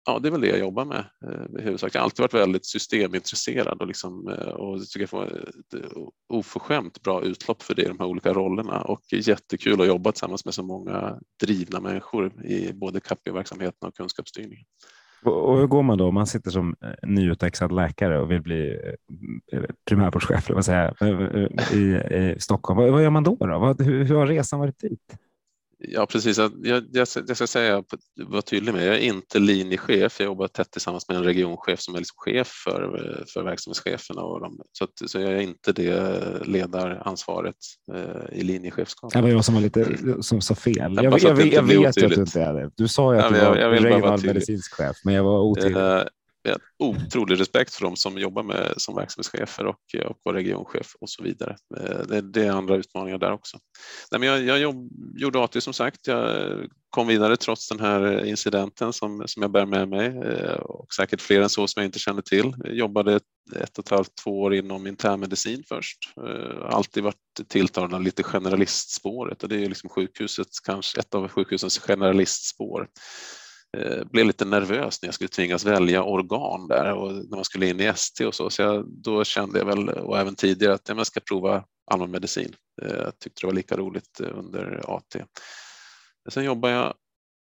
Ja, det är väl det jag jobbar med eh, i huvudsak. Jag har alltid varit väldigt systemintresserad och, liksom, eh, och tycker jag får ett eh, oförskämt bra utlopp för det i de här olika rollerna och jättekul att jobba tillsammans med så många drivna människor i både Capio-verksamheten och kunskapsstyrningen. Och hur går man då om man sitter som nyutexad läkare och vill bli primärvårdschef i, i Stockholm? Vad, vad, gör man då? då? Hur, hur har resan varit dit? Ja, precis. Jag, jag, jag ska säga, vara tydlig med, jag är inte linjechef. Jag jobbar tätt tillsammans med en regionchef som är liksom chef för, för verksamhetscheferna. Och de, så, att, så jag är inte det ledaransvaret eh, i linjechefskap. Det var jag som var lite som sa fel. Jag, jag, jag, jag vet att du inte är det. Du sa ju att ja, du var regional medicinsk chef, men jag var otydlig. Uh, jag har otrolig respekt för dem som jobbar med som verksamhetschefer och, och var regionchef och så vidare. Eh, det, det är andra utmaningar där också. Nej, men jag, jag jobb, gjorde AT som sagt. Jag kom vidare trots den här incidenten som, som jag bär med mig eh, och säkert fler än så som jag inte känner till. Jag jobbade ett och ett halvt, två år inom internmedicin först. Eh, alltid varit tilltalad lite generalistspåret och det är liksom sjukhusets, kanske ett av sjukhusens generalistspår. Eh, blev lite nervös när jag skulle tvingas välja organ där och när man skulle in i ST och så. Så jag, då kände jag väl, och även tidigare, att jag ska prova allmänmedicin. Eh, jag tyckte det var lika roligt eh, under AT. Sen jobbade jag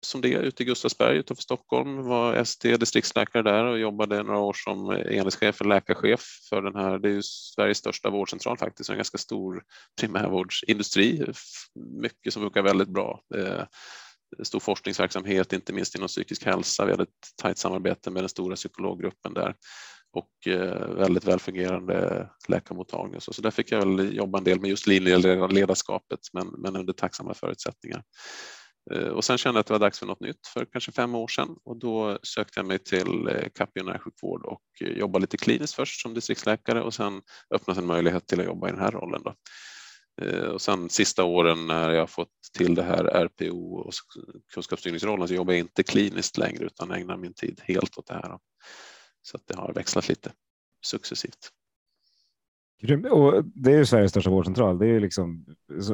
som det ute i Gustavsberg utanför Stockholm, var ST-distriktsläkare där och jobbade några år som enhetschef läkarchef för den här, det är ju Sveriges största vårdcentral faktiskt, en ganska stor primärvårdsindustri, mycket som funkar väldigt bra stor forskningsverksamhet, inte minst inom psykisk hälsa. Vi hade ett tajt samarbete med den stora psykologgruppen där och eh, väldigt välfungerande läkarmottagning. Så, så där fick jag väl jobba en del med just linjeledarskapet, men, men under tacksamma förutsättningar. Eh, och sen kände jag att det var dags för något nytt för kanske fem år sedan och då sökte jag mig till eh, Capio närsjukvård och eh, jobbade lite kliniskt först som distriktsläkare och sen öppnades en möjlighet till att jobba i den här rollen. Då. Eh, och sen sista åren när jag fått till det här RPO och kunskapsstyrningsrollen så jobbar jag inte kliniskt längre utan ägnar min tid helt åt det här. Så att det har växlat lite successivt. Och det är ju Sveriges största vårdcentral. Det är ju liksom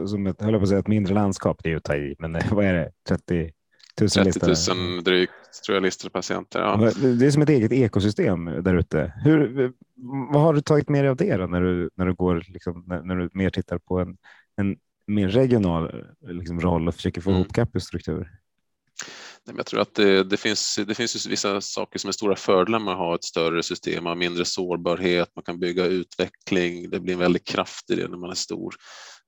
som ett, höll på att säga, ett mindre landskap. Det är ju att ta i, men eh, vad är det? 30 000 30 000 drygt tror jag listade patienter. Ja. Det är som ett eget ekosystem där ute. Hur, vad har du tagit med dig av det då, när du när du går liksom, när, när, du mer tittar på en, en mer regional liksom, roll och försöker få mm. ihop Capus struktur? Jag tror att det, det, finns, det finns vissa saker som är stora fördelar med att ha ett större system, man har mindre sårbarhet, man kan bygga utveckling, det blir en väldig kraft i det när man är stor.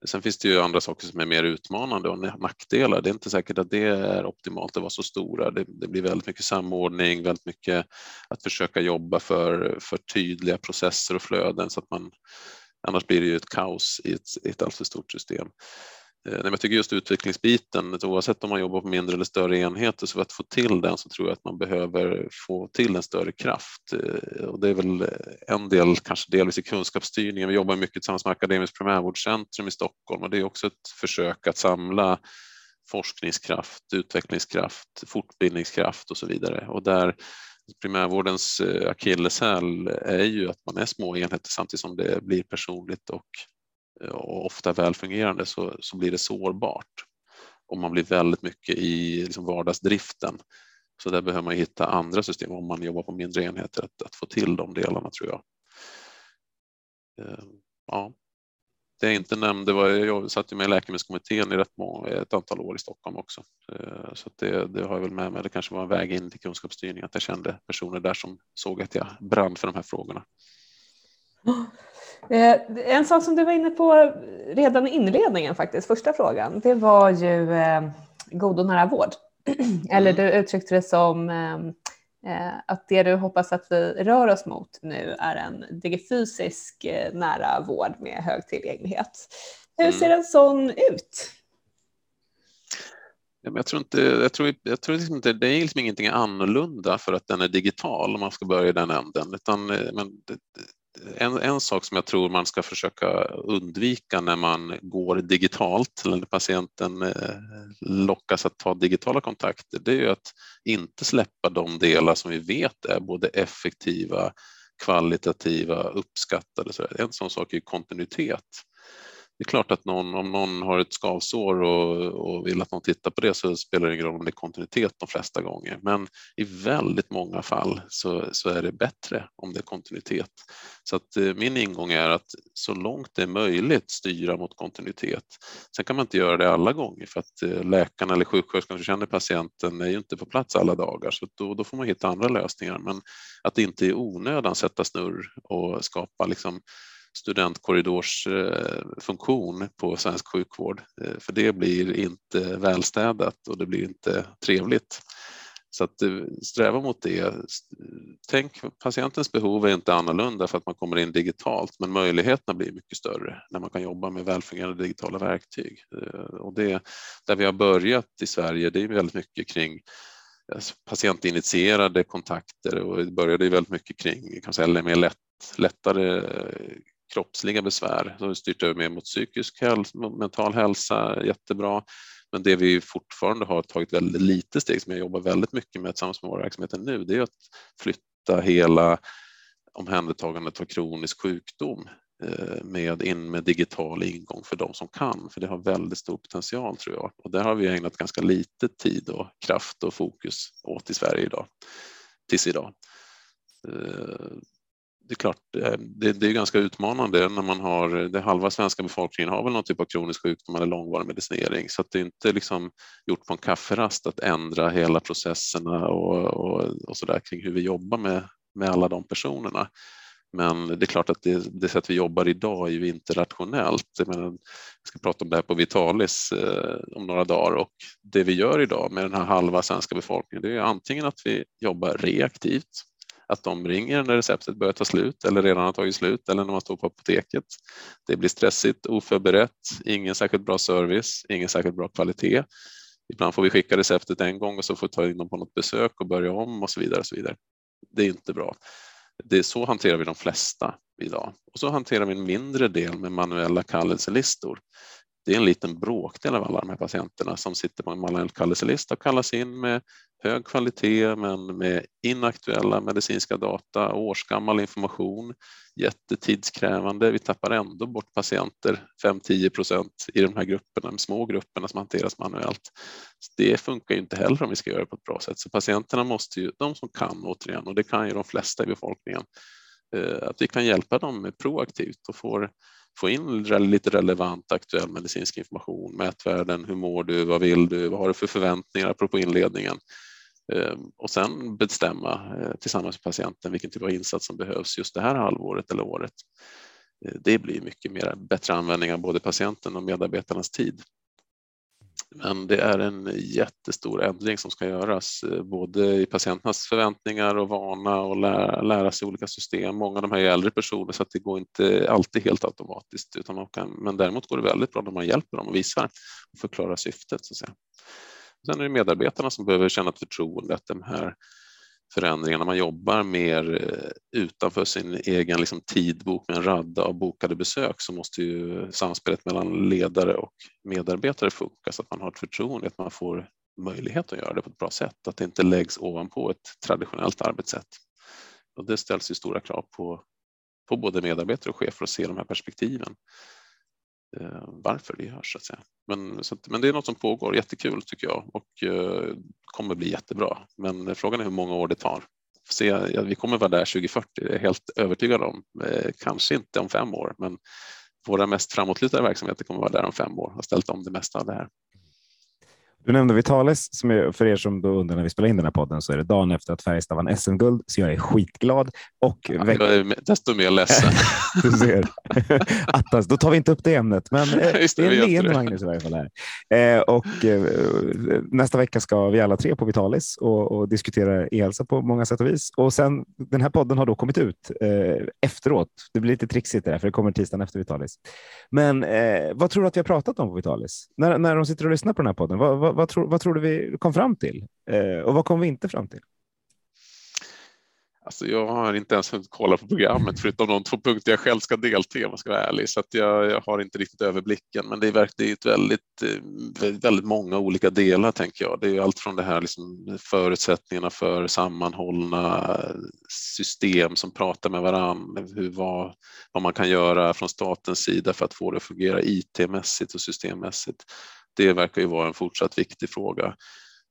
Sen finns det ju andra saker som är mer utmanande och nackdelar. Det är inte säkert att det är optimalt att vara så stora. Det, det, blir väldigt mycket samordning, väldigt mycket att försöka jobba för, för tydliga processer och flöden så att man Annars blir det ju ett kaos i ett, ett alltför stort system. Eh, jag tycker just utvecklingsbiten, oavsett om man jobbar på mindre eller större enheter, så för att få till den så tror jag att man behöver få till en större kraft. Eh, och det är väl eh, en del, kanske delvis i kunskapsstyrningen. Vi jobbar mycket tillsammans med Akademiskt primärvårdscentrum i Stockholm och det är också ett försök att samla forskningskraft, utvecklingskraft, fortbildningskraft och så vidare. Och där primärvårdens eh, akilleshäl är ju att man är små enheter samtidigt som det blir personligt och och ofta välfungerande så, så blir det sårbart och man blir väldigt mycket i liksom vardagsdriften. Så där behöver man hitta andra system om man jobbar på mindre enheter att, att få till de delarna tror jag. Eh, ja. Det jag inte nämnde var, jag satt ju med i läkemedelskommittén i rätt många, ett antal år i Stockholm också. Eh, så det, det har jag väl med mig. Det kanske var en väg in till kunskapsstyrning att jag kände personer där som såg att jag brann för de här frågorna. Eh, en sak som du var inne på redan i inledningen faktiskt, första frågan, det var ju eh, god och nära vård. *clears throat* Eller mm. du uttryckte det som eh, att det du hoppas att vi rör oss mot nu är en digifysisk nära vård med hög tillgänglighet. Hur mm. ser en sån ut? Jag tror inte, jag tror, jag tror liksom inte, det är liksom ingenting annorlunda för att den är digital om man ska börja i den änden. Utan, men en, en sak som jag tror man ska försöka undvika när man går digitalt eller när patienten eh, lockas att ta digitala kontakter, det är ju att inte släppa de delar som vi vet är både effektiva, kvalitativa, uppskattade. En sån sak är kontinuitet. Det är klart att någon, om någon har ett skavsår och, och, vill att någon tittar på det så spelar det ingen roll om det är kontinuitet de flesta gånger. Men i väldigt många fall så, så är det bättre om det är kontinuitet. Så att eh, min ingång är att så långt det är möjligt styra mot kontinuitet. Sen kan man inte göra det alla gånger för att eh, läkaren eller sjuksköterskan som känner patienten är ju inte på plats alla dagar så då, då får man hitta andra lösningar. Men att inte i onödan sätta snurr och skapa liksom studentkorridorsfunktion eh, på svensk sjukvård, eh, för det blir inte välstädat och det blir inte trevligt. Så att eh, sträva mot det. Tänk, patientens behov är inte annorlunda för att man kommer in digitalt, men möjligheterna blir mycket större när man kan jobba med välfungerande digitala verktyg. Och det, där vi har börjat i Sverige, det är väldigt mycket kring patientinitierade kontakter och det började väldigt mycket kring kan säga, mer lätt, lättare kroppsliga besvär. Så har vi styrt över mer mot psykisk hälsa, mental hälsa, jättebra. Men det vi fortfarande har tagit väldigt lite steg, som jag jobbar väldigt mycket med tillsammans med våra verksamheter nu, det är att flytta hela omhändertagandet av kronisk sjukdom eh, med in med digital ingång för de som kan, för det har väldigt stor potential tror jag. Och där har vi ägnat ganska lite tid och kraft och fokus åt i Sverige idag, tills idag. Eh, det är klart, eh, det, det, är ganska utmanande när man har, det halva svenska befolkningen har väl någon typ av kronisk sjukdom eller långvarig medicinering så att det är inte liksom gjort på en kafferast att ändra hela processerna och, och, och så där kring hur vi jobbar med, med alla de personerna. Men det är klart att det, det sätt vi jobbar idag är ju inte rationellt. Jag, menar, jag ska prata om det här på Vitalis eh, om några dagar och det vi gör idag med den här halva svenska befolkningen det är antingen att vi jobbar reaktivt att de ringer när receptet börjar ta slut eller redan har tagit slut eller när man står på apoteket. Det blir stressigt, oförberett, ingen särskilt bra service, ingen särskilt bra kvalitet. Ibland får vi skicka receptet en gång och så får vi ta in dem på något besök och börja om och så vidare. Och så vidare. Det är inte bra. Det är så hanterar vi de flesta idag. Och så hanterar vi en mindre del med manuella kallelselistor. Det är en liten bråkdel av alla de här patienterna som sitter på en manuell kallelselista och kallas in med hög kvalitet men med inaktuella medicinska data, årsgammal information, jättetidskrävande. Vi tappar ändå bort patienter, 5-10 procent i de här grupperna, de små grupperna som hanteras manuellt. Så det funkar ju inte heller om vi ska göra det på ett bra sätt. Så patienterna måste ju, de som kan återigen, och det kan ju de flesta i befolkningen, eh, att vi kan hjälpa dem proaktivt och får få in lite relevant aktuell medicinsk information, mätvärden, hur mår du, vad vill du, vad har du för förväntningar apropå inledningen ehm, och sen bestämma eh, tillsammans med patienten vilken typ av insats som behövs just det här halvåret eller året. Eh, det blir mycket mer bättre användning av både patienten och medarbetarnas tid. Men det är en jättestor ändring som ska göras, eh, både i patienternas förväntningar och vana och lära, lära sig olika system. Många av de här är äldre personer så att det går inte alltid helt automatiskt, utan man kan, men däremot går det väldigt bra när man hjälper dem och visar och förklarar syftet. Så att säga. Sen är det medarbetarna som behöver känna ett förtroende att de här förändringarna. Man jobbar mer eh, utanför sin egen liksom, tidbok med en radda av bokade besök så måste ju samspelet mellan ledare och medarbetare funka så att man har ett förtroende, att man får möjlighet att göra det på ett bra sätt, att det inte läggs ovanpå ett traditionellt arbetssätt. Och det ställs ju stora krav på, på både medarbetare och chefer att se de här perspektiven. Eh, varför det görs. Så att säga. Men, så att, men det är något som pågår, jättekul tycker jag och eh, kommer bli jättebra. Men frågan är hur många år det tar. Se, ja, vi kommer vara där 2040, det är jag helt övertygad om. Eh, kanske inte om fem år, men våra mest framåtlutade verksamheter kommer vara där om fem år och ställt om det mesta av det här. Du nämnde Vitalis, som är, för er som då undrar när vi spelar in den här podden så är det dagen efter att Färjestad vann SM-guld, så jag är skitglad. Och ja, jag är desto mer ledsen. *laughs* du ser. *laughs* Attas, då tar vi inte upp det ämnet, men eh, det, det är en leende Magnus i varje fall. Här. Eh, och, eh, nästa vecka ska vi alla tre på Vitalis och, och diskutera e-hälsa på många sätt och vis. Och sen, den här podden har då kommit ut eh, efteråt. Det blir lite trixigt där, för det kommer tisdagen efter Vitalis. Men eh, vad tror du att vi har pratat om på Vitalis? När, när de sitter och lyssnar på den här podden, vad, vad, vad, tror, vad tror du vi kom fram till? Eh, och vad kom vi inte fram till? Alltså jag har inte ens hunnit kolla på programmet förutom de två punkter jag själv ska delta i om jag ska vara ärlig. Så att jag, jag har inte riktigt överblicken. Men det är, verkligen ett väldigt, eh, väldigt många olika delar tänker jag. Det är allt från det här liksom förutsättningarna för sammanhållna system som pratar med varandra. Hur, vad, vad man kan göra från statens sida för att få det att fungera IT-mässigt och systemmässigt det verkar ju vara en fortsatt viktig fråga.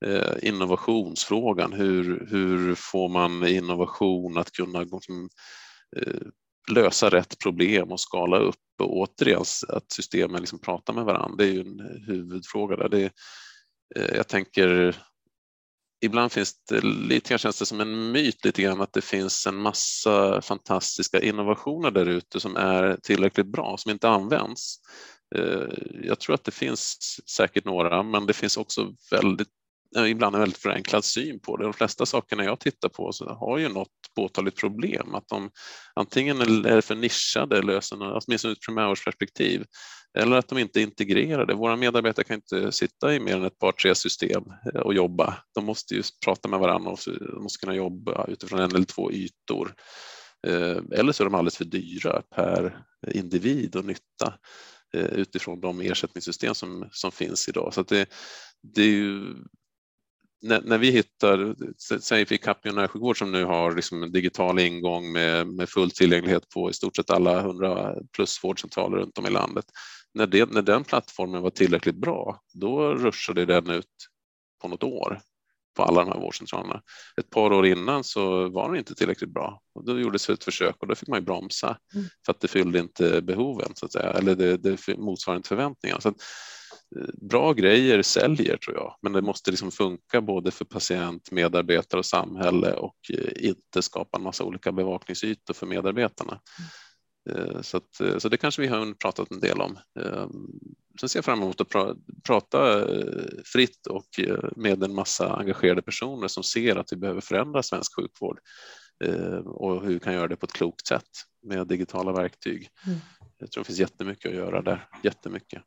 Eh, innovationsfrågan, hur, hur får man innovation att kunna eh, lösa rätt problem och skala upp och återigen att systemen liksom pratar med varandra. Det är ju en huvudfråga där. Det, eh, jag tänker ibland finns det lite grann känns det som en myt lite grann att det finns en massa fantastiska innovationer där ute som är tillräckligt bra som inte används. Eh, jag tror att det finns säkert några, men det finns också väldigt eh, ibland en väldigt förenklad syn på det. De flesta sakerna jag tittar på så har ju något påtagligt problem. Att de antingen är för nischade, löser åtminstone ur ett primärvårdsperspektiv, eller att de inte är integrerade. Våra medarbetare kan inte sitta i mer än ett par, tre system eh, och jobba. De måste ju prata med varandra och de måste kunna jobba utifrån en eller två ytor. Eller så är de alldeles för dyra per individ och nytta. Eh, utifrån de ersättningssystem som, som finns idag. Så det, det är ju, när, när, vi hittar, säg vi Capio närsjukvård som nu har liksom en digital ingång med, med full tillgänglighet på i stort sett alla 100 plus vårdcentraler runt om i landet. När, det, när den plattformen var tillräckligt bra, då ruschade den ut på något år på alla de här vårdcentralerna. Ett par år innan så var den inte tillräckligt bra och då gjordes ett försök och då fick man ju bromsa mm. för att det fyllde inte behoven så att säga, eller det, det motsvarade inte förväntningarna. Så att, eh, bra grejer säljer tror jag, men det måste liksom funka både för patient, medarbetare och samhälle och eh, inte skapa en massa olika bevakningsytor för medarbetarna. Mm. Eh, så, att, så det kanske vi har pratat en del om. Sen ser jag fram emot att pra, prata eh, fritt och med en massa engagerade personer som ser att vi behöver förändra svensk sjukvård och hur vi kan göra det på ett klokt sätt med digitala verktyg. Mm. Jag tror det finns jättemycket att göra där, jättemycket.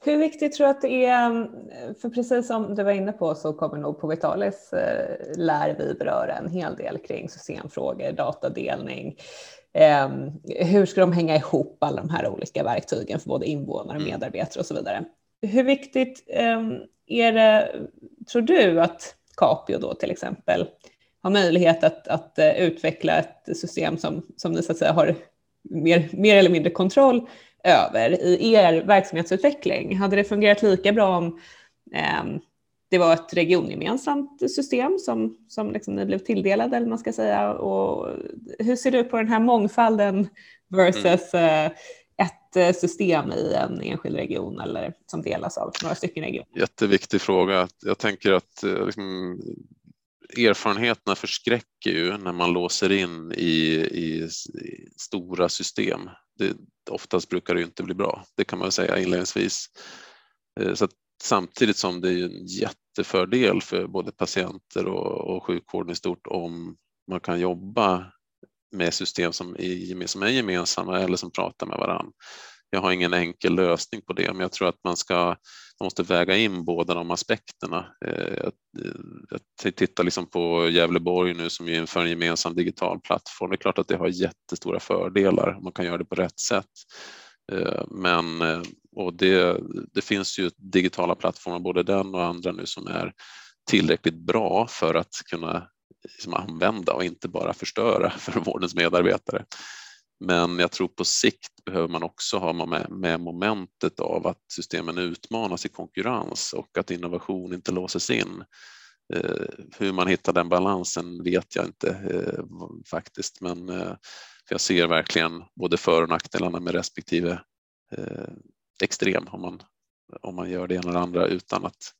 Hur viktigt tror du att det är, för precis som du var inne på så kommer nog på Vitalis lär vi beröra en hel del kring systemfrågor, datadelning, Eh, hur ska de hänga ihop alla de här olika verktygen för både invånare, mm. medarbetare och så vidare. Hur viktigt eh, är det, tror du, att Capio då till exempel har möjlighet att, att uh, utveckla ett system som, som ni så att säga har mer, mer eller mindre kontroll över i er verksamhetsutveckling? Hade det fungerat lika bra om eh, det var ett regiongemensamt system som, som liksom ni blev tilldelade, eller man ska säga. Och hur ser du på den här mångfalden versus mm. ett eh, system i en enskild region eller som delas av några stycken regioner? Jätteviktig fråga. Jag tänker att eh, liksom, erfarenheterna förskräcker ju när man låser in i, i, i stora system. Det, oftast brukar det inte bli bra, det kan man säga inledningsvis. Så samtidigt som det är en jättefördel för både patienter och, och sjukvården i stort om man kan jobba med system som är, som är gemensamma eller som pratar med varandra. Jag har ingen enkel lösning på det, men jag tror att man, ska, man måste väga in båda de aspekterna. Eh, jag tittar liksom på Gävleborg nu som inför en gemensam digital plattform. Det är klart att det har jättestora fördelar. om Man kan göra det på rätt sätt. Eh, men eh, och det, det finns ju digitala plattformar, både den och andra nu som är tillräckligt bra för att kunna liksom använda och inte bara förstöra *laughs* för vårdens medarbetare. Men jag tror på sikt behöver man också ha med, med momentet av att systemen utmanas i konkurrens och att innovation inte låses in. Eh, hur man hittar den balansen vet jag inte eh, faktiskt, men eh, jag ser verkligen både för och nackdelarna med respektive eh, extrem om man, om man gör det ena eller andra utan att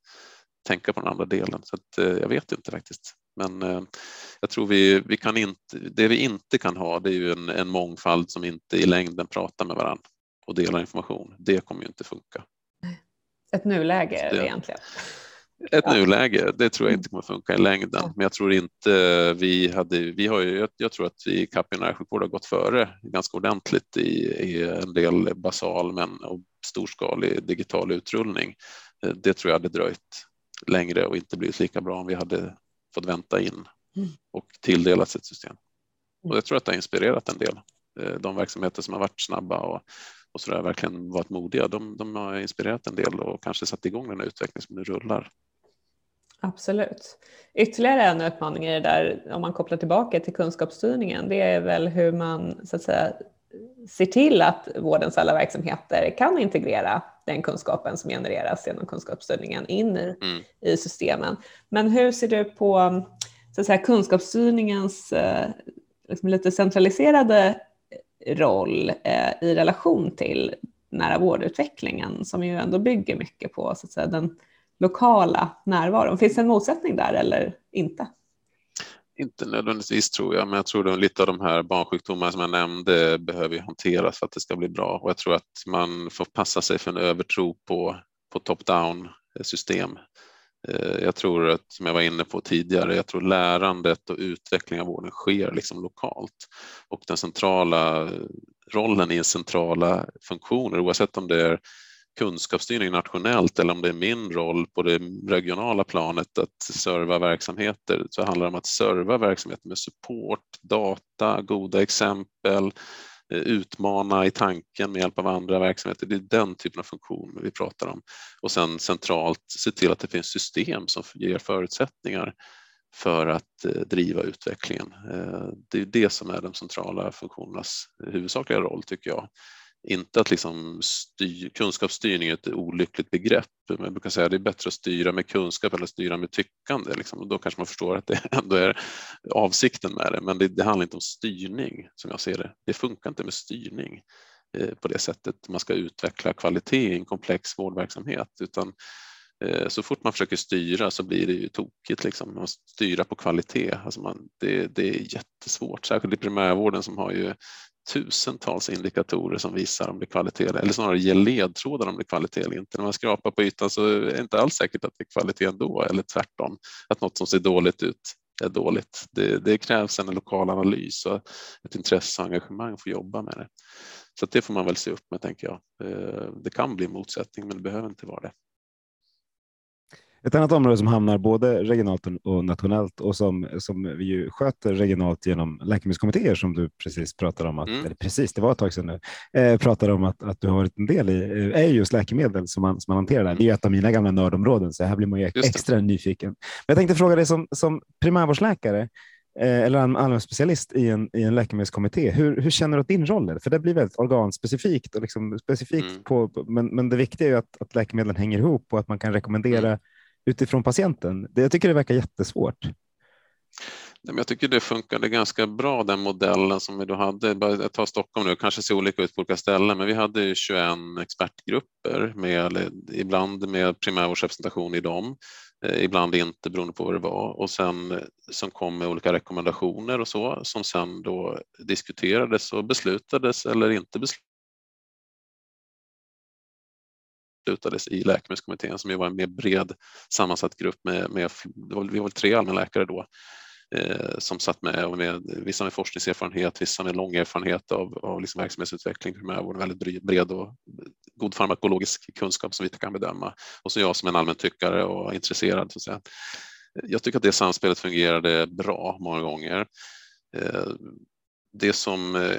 tänka på den andra delen. Så att, eh, jag vet inte faktiskt. Men eh, jag tror vi, vi kan inte, det vi inte kan ha det är ju en, en mångfald som inte i längden pratar med varandra och delar information. Det kommer ju inte funka. Ett nuläge det, egentligen. Ett ja. nuläge, det tror jag inte kommer funka i längden. Men jag tror inte vi hade, vi har ju, jag tror att vi i Capio närsjukvård har gått före ganska ordentligt i, i en del basal men och storskalig digital utrullning. Eh, det tror jag hade dröjt längre och inte blivit lika bra om vi hade fått vänta in mm. och tilldelats ett system. Och jag tror att det har inspirerat en del. Eh, de verksamheter som har varit snabba och, och så där, verkligen varit modiga, de, de har inspirerat en del och kanske satt igång den utveckling som nu rullar. Absolut. Ytterligare en utmaning i det där, om man kopplar tillbaka till kunskapsstyrningen, det är väl hur man så att säga ser till att vårdens alla verksamheter kan integrera den kunskapen som genereras genom kunskapsstyrningen in i, mm. i systemen. Men hur ser du på så att säga, kunskapsstyrningens eh, liksom lite centraliserade roll eh, i relation till nära vårdutvecklingen som ju ändå bygger mycket på så att säga, den lokala närvaron. Finns det en motsättning där eller inte? Inte nödvändigtvis tror jag, men jag tror att lite av de här barnsjukdomarna som jag nämnde behöver hanteras för att det ska bli bra. Och jag tror att man får passa sig för en övertro på, på top-down system. Eh, jag tror att, som jag var inne på tidigare, jag tror lärandet och utveckling av vården sker liksom lokalt. Och den centrala rollen i centrala funktioner, oavsett om det är kunskapsstyrning nationellt eller om det är min roll på det regionala planet att serva verksamheter så handlar det om att serva verksamheter med support, data, goda exempel, eh, utmana i tanken med hjälp av andra verksamheter. Det är den typen av funktion vi pratar om. Och sen centralt se till att det finns system som ger förutsättningar för att eh, driva utvecklingen. Eh, det är det som är de centrala funktionernas huvudsakliga roll tycker jag. Inte att liksom styr, kunskapsstyrning är ett olyckligt begrepp. Men jag brukar säga att det är bättre att styra med kunskap eller styra med tyckande. Liksom. Och då kanske man förstår att det *laughs* ändå är avsikten med det. Men det, det handlar inte om styrning som jag ser det. Det funkar inte med styrning eh, på det sättet man ska utveckla kvalitet i en komplex vårdverksamhet. Utan eh, så fort man försöker styra så blir det ju tokigt. Liksom. Man styra på kvalitet, alltså man, det, det är jättesvårt, särskilt i primärvården som har ju tusentals indikatorer som visar om det är kvalitet eller snarare ger ledtrådar om det är kvalitet eller inte. När man skrapar på ytan så är det inte alls säkert att det är kvalitet ändå eller tvärtom, att något som ser dåligt ut är dåligt. Det, det krävs en lokal analys och ett intresse och engagemang för att jobba med det. Så det får man väl se upp med, tänker jag. Eh, det kan bli motsättning, men det behöver inte vara det. Ett annat område som hamnar både regionalt och nationellt och som, som vi ju sköter regionalt genom läkemedelskommittéer som du precis pratade om, att, mm. eller precis, det var ett tag sedan nu, eh, pratade om att, att du har varit en del i, eh, är just läkemedel som man, som man hanterar. Där. Det är ett av mina gamla nördområden, så här blir man ju extra nyfiken. Men jag tänkte fråga dig som, som primärvårdsläkare, eh, eller allmän specialist i en, i en läkemedelskommitté. Hur, hur känner du att din roll är? För det blir väldigt organspecifikt, och liksom specifikt mm. på, men, men det viktiga är ju att, att läkemedlen hänger ihop och att man kan rekommendera mm utifrån patienten. Jag tycker det verkar jättesvårt. Jag tycker det funkade ganska bra den modellen som vi då hade. Jag tar Stockholm nu, kanske ser olika ut på olika ställen, men vi hade 21 expertgrupper med ibland med primärvårdsrepresentation i dem, eh, ibland inte beroende på vad det var och sen eh, som kom med olika rekommendationer och så som sen då diskuterades och beslutades eller inte beslutades beslutades i läkemedelskommittén som ju var en mer bred sammansatt grupp med, med vi var tre allmänläkare då eh, som satt med, och med vissa med forskningserfarenhet, vissa med lång erfarenhet av, av liksom verksamhetsutveckling, primärvård, väldigt bred och god farmakologisk kunskap som vi kan bedöma och så jag som en allmän tyckare och intresserad. Så att säga. Jag tycker att det samspelet fungerade bra många gånger. Eh, det som eh,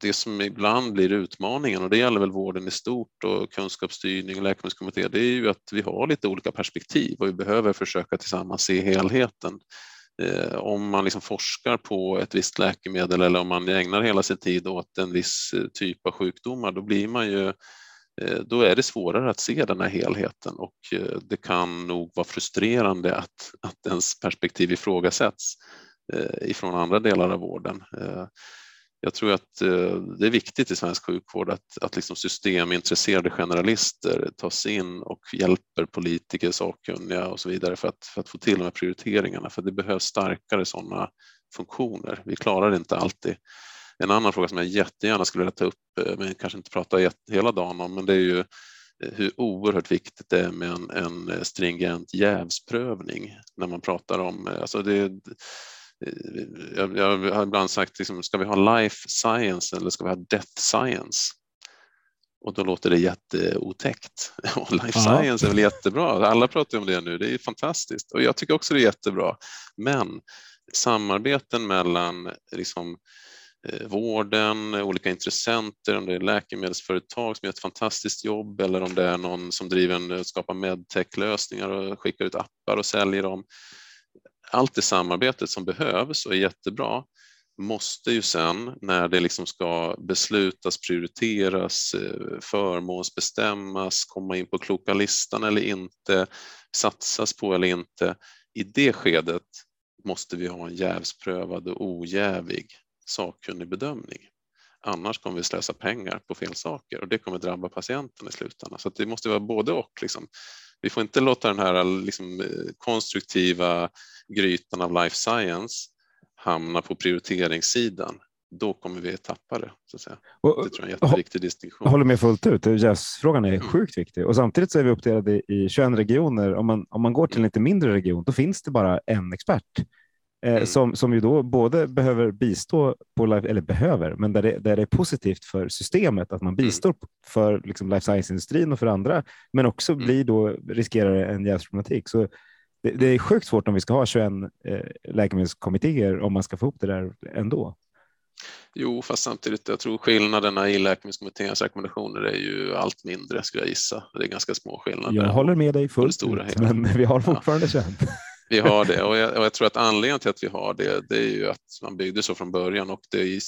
det som ibland blir utmaningen, och det gäller väl vården i stort och kunskapsstyrning och läkemedelskommitté, det är ju att vi har lite olika perspektiv och vi behöver försöka tillsammans se helheten. Eh, om man liksom forskar på ett visst läkemedel eller om man ägnar hela sin tid åt en viss eh, typ av sjukdomar, då blir man ju eh, då är det svårare att se den här helheten och det kan nog vara frustrerande att, att ens perspektiv ifrågasätts ifrån andra delar av vården jag tror att eh, det är viktigt i svensk sjukvård att, att liksom systemintresserade generalister tas in och hjälper politiker, sakkunniga och så vidare för att, för att få till de här prioriteringarna. För det behövs starkare sådana funktioner. Vi klarar det inte alltid. En annan fråga som jag jättegärna skulle vilja ta upp, eh, men kanske inte prata hela dagen om, men det är ju eh, hur oerhört viktigt det är med en, en stringent jävsprövning när man pratar om, alltså det, jag, jag har ibland sagt, liksom, ska vi ha life science eller ska vi ha death science? Och då låter det jätteotäckt. *laughs* Och life Aha. science är väl jättebra, alla pratar om det nu, det är fantastiskt och jag tycker också det är jättebra. Men samarbeten mellan liksom, eh, vården, olika intressenter, om det är läkemedelsföretag som gör ett fantastiskt jobb eller om det är någon som driver en, skapar medtech-lösningar och skickar ut appar och säljer dem allt det samarbetet som behövs och är jättebra måste ju sen när det liksom ska beslutas, prioriteras, eh, förmånsbestämmas, komma in på kloka listan eller inte, satsas på eller inte. I det skedet måste vi ha en jävsprövad och ojävig sakkunnig bedömning. Annars kommer vi slösa pengar på fel saker och det kommer drabba patienten i slutändan. Så det måste vara både och. Liksom. Vi får inte låta den här liksom, konstruktiva grytan av life science hamna på prioriteringssidan. Då kommer vi tappa det. Så att säga. Och, det tror jag är en jätteviktig distinktion. Håller med fullt ut. Jävsfrågan är mm. sjukt viktig och samtidigt så är vi uppdelade i 21 regioner. Om man, om man går till en lite mindre region, då finns det bara en expert mm. som, som ju då både behöver bistå på life, eller behöver, men där det, där det är positivt för systemet att man mm. bistår mm. för liksom life science-industrin och för andra, men också mm. blir då riskerar en jävsproblematik. Så det, det, är sjukt svårt om vi ska ha 21 eh, läkemedelskommittéer om man ska få ihop det där ändå. Jo, fast samtidigt, jag tror skillnaderna i läkemedelskommitténs rekommendationer är ju allt mindre skulle jag gissa. Det är ganska små skillnader. Jag håller med dig fullt ut, men vi har fortfarande ja. 21. Vi har det och jag, och jag, tror att anledningen till att vi har det, det är ju att man byggde så från början och det är i,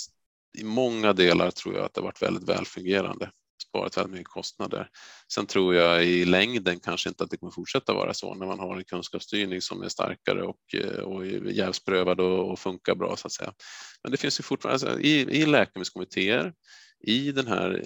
i många delar tror jag att det har varit väldigt välfungerande sparat väldigt mycket kostnader. Sen tror jag i längden kanske inte att det kommer fortsätta vara så när man har en kunskapsstyrning som är starkare och, eh, och jävsprövad och, och funkar bra så att säga. Men det finns ju fortfarande alltså, i, i läkemedelskommittéer i den här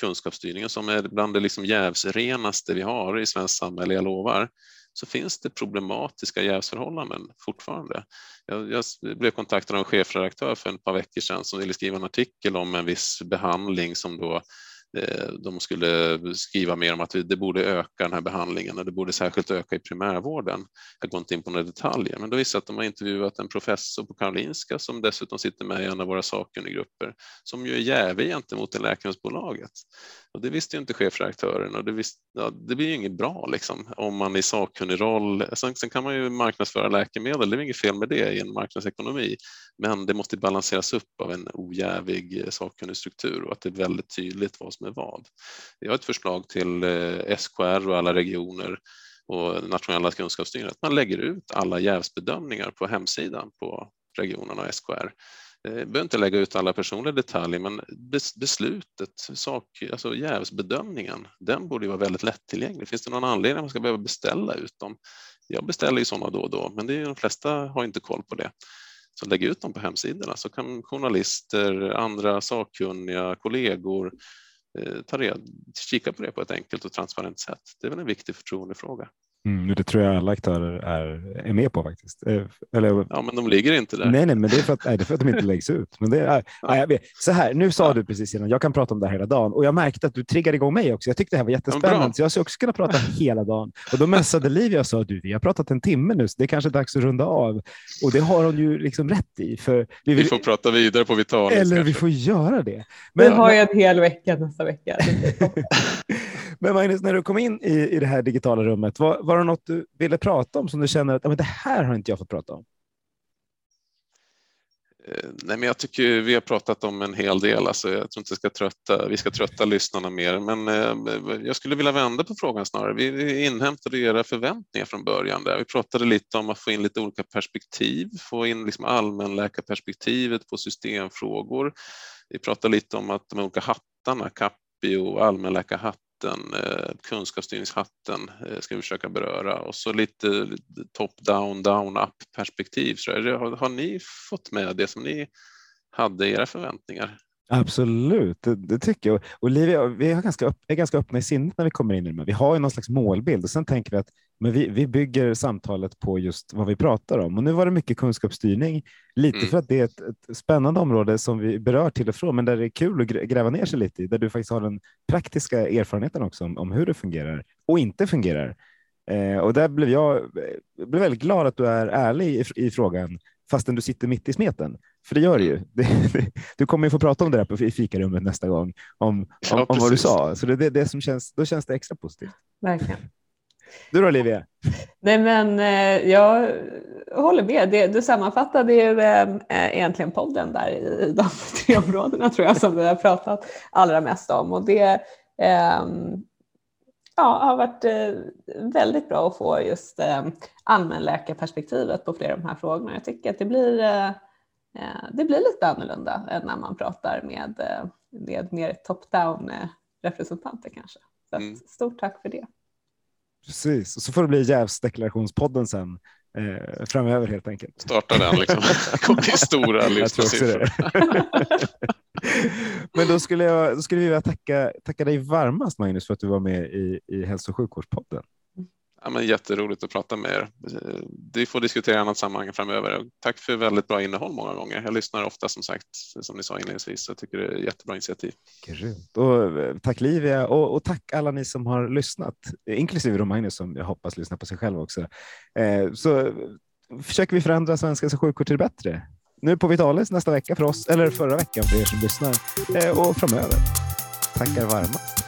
kunskapsstyrningen som är bland det liksom jävsrenaste vi har i svenskt samhälle, jag lovar, så finns det problematiska jävsförhållanden fortfarande. Jag, jag blev kontaktad av en chefredaktör för ett par veckor sedan som ville skriva en artikel om en viss behandling som då Eh, de skulle skriva mer om att det borde öka den här behandlingen och det borde särskilt öka i primärvården. Jag går inte in på några detaljer, men då visar att de har intervjuat en professor på Karolinska som dessutom sitter med i en av våra sakkunniggrupper som ju är jävig gentemot det läkemedelsbolaget. Och det visste ju inte chefredaktören och det, visste, ja, det blir ju inget bra liksom, om man i sakkunnig roll. Sen, sen, kan man ju marknadsföra läkemedel, det är inget fel med det i en marknadsekonomi, men det måste balanseras upp av en ojävig eh, sakkunnig struktur och att det är väldigt tydligt vad som med vad. Vi har ett förslag till eh, SKR och alla regioner och nationella kunskapsstyrningen att man lägger ut alla jävsbedömningar på hemsidan på regionerna och SKR jag eh, behöver inte lägga ut alla personliga detaljer, men beslutet, sak, alltså jävsbedömningen, den borde vara väldigt lättillgänglig. Finns det någon anledning att man ska behöva beställa ut dem? Jag beställer ju sådana då och då, men det är, de flesta har inte koll på det. Så lägg ut dem på hemsidorna så kan journalister, andra sakkunniga, kollegor Eh, ta reda, kika på det på ett enkelt och transparent sätt. Det är väl en viktig förtroendefråga. Mm, det tror jag alla aktörer är, är med på faktiskt. Eh, eller, ja, men de ligger inte där. Nej, nej men det är för att, nej, det är för att de inte läggs ut. Men det är, ja. jag vet. Så här, nu sa ja. du precis innan, jag kan prata om det här hela dagen och jag märkte att du triggade igång mig också. Jag tyckte det här var jättespännande, ja, så jag skulle också kunna prata *laughs* hela dagen. Och då messade Livia och sa, du, vi har pratat en timme nu, så det är kanske dags att runda av. Och det har hon ju liksom rätt i. För vi, vill, vi får prata vidare på Vitalis. Eller kanske. vi får göra det. Men, vi har ju en hel vecka nästa vecka. *laughs* Men Magnus, när du kom in i, i det här digitala rummet, var, var det något du ville prata om som du känner att men det här har inte jag fått prata om? Eh, nej, men jag tycker vi har pratat om en hel del. Alltså, jag tror inte ska trötta, vi ska trötta lyssnarna mer, men eh, jag skulle vilja vända på frågan snarare. Vi, inhämtade era förväntningar från början. Där. Vi pratade lite om att få in lite olika perspektiv, få in liksom allmänläkarperspektivet på systemfrågor. Vi pratade lite om att de olika hattarna, Capio och allmänläkarhatten hatten, eh, kunskapsstyrningshatten eh, ska vi försöka beröra och så lite top-down, down-up perspektiv. Så har, har ni fått med det som ni hade i era förväntningar? Absolut, det, det, tycker jag. Olivia, vi är ganska, upp, är ganska öppna i sinnet när vi kommer in i det. Vi har ju någon slags målbild och sen tänker vi att men vi, vi bygger samtalet på just vad vi pratar om. Och nu var det mycket kunskapsstyrning, lite mm. för att det är ett, ett, spännande område som vi berör till och från, men där det är kul att gräva ner sig lite i, där du faktiskt har den praktiska erfarenheten också om, om hur det fungerar och inte fungerar. Eh, och där blev jag eh, blev väldigt glad att du är ärlig i, i frågan fastän du sitter mitt i smeten. För det gör du ju. Mm. du kommer ju få prata om det där på, i fikarummet nästa gång, om, ja, om, vad du sa. Så det, det, det som känns, då känns det extra positivt. Verkligen. Du då Olivia? Nej, men eh, jag håller med. Det, du sammanfattade ju eh, egentligen podden där i de *laughs* tre områdena tror jag som vi har pratat allra mest om. Och det eh, ja, har varit eh, väldigt bra att få just eh, allmänläkarperspektivet på flera av de här frågorna. Jag tycker att det blir, eh, eh det blir lite annorlunda än när man pratar med, eh, med mer top-down eh, representanter kanske. Så mm. stort tack för det. Precis, och så får det bli jävsdeklarationspodden sen eh, framöver helt enkelt. Starta den liksom. *laughs* Kom till stora lyssnarsiffror. *laughs* Men då skulle, jag, då skulle vi vilja tacka, tacka dig varmast Magnus för att du var med i, i hälso och sjukvårdspodden. Ja, men jätteroligt att prata med er. Eh, vi får diskutera i annat sammanhang framöver. Tack för väldigt bra innehåll många gånger. Jag lyssnar ofta som sagt, som ni sa inledningsvis. Jag tycker det är jättebra initiativ. Grymt. Och, eh, tack Livia och, och, tack alla ni som har lyssnat, inklusive Romagnus som jag hoppas lyssnar på sig själv också. Eh, så eh, försöker vi förändra svenska sjukvård till det bättre. Nu på Vitalis nästa vecka för oss, eller förra veckan för er som lyssnar eh, och framöver. Tackar varmast.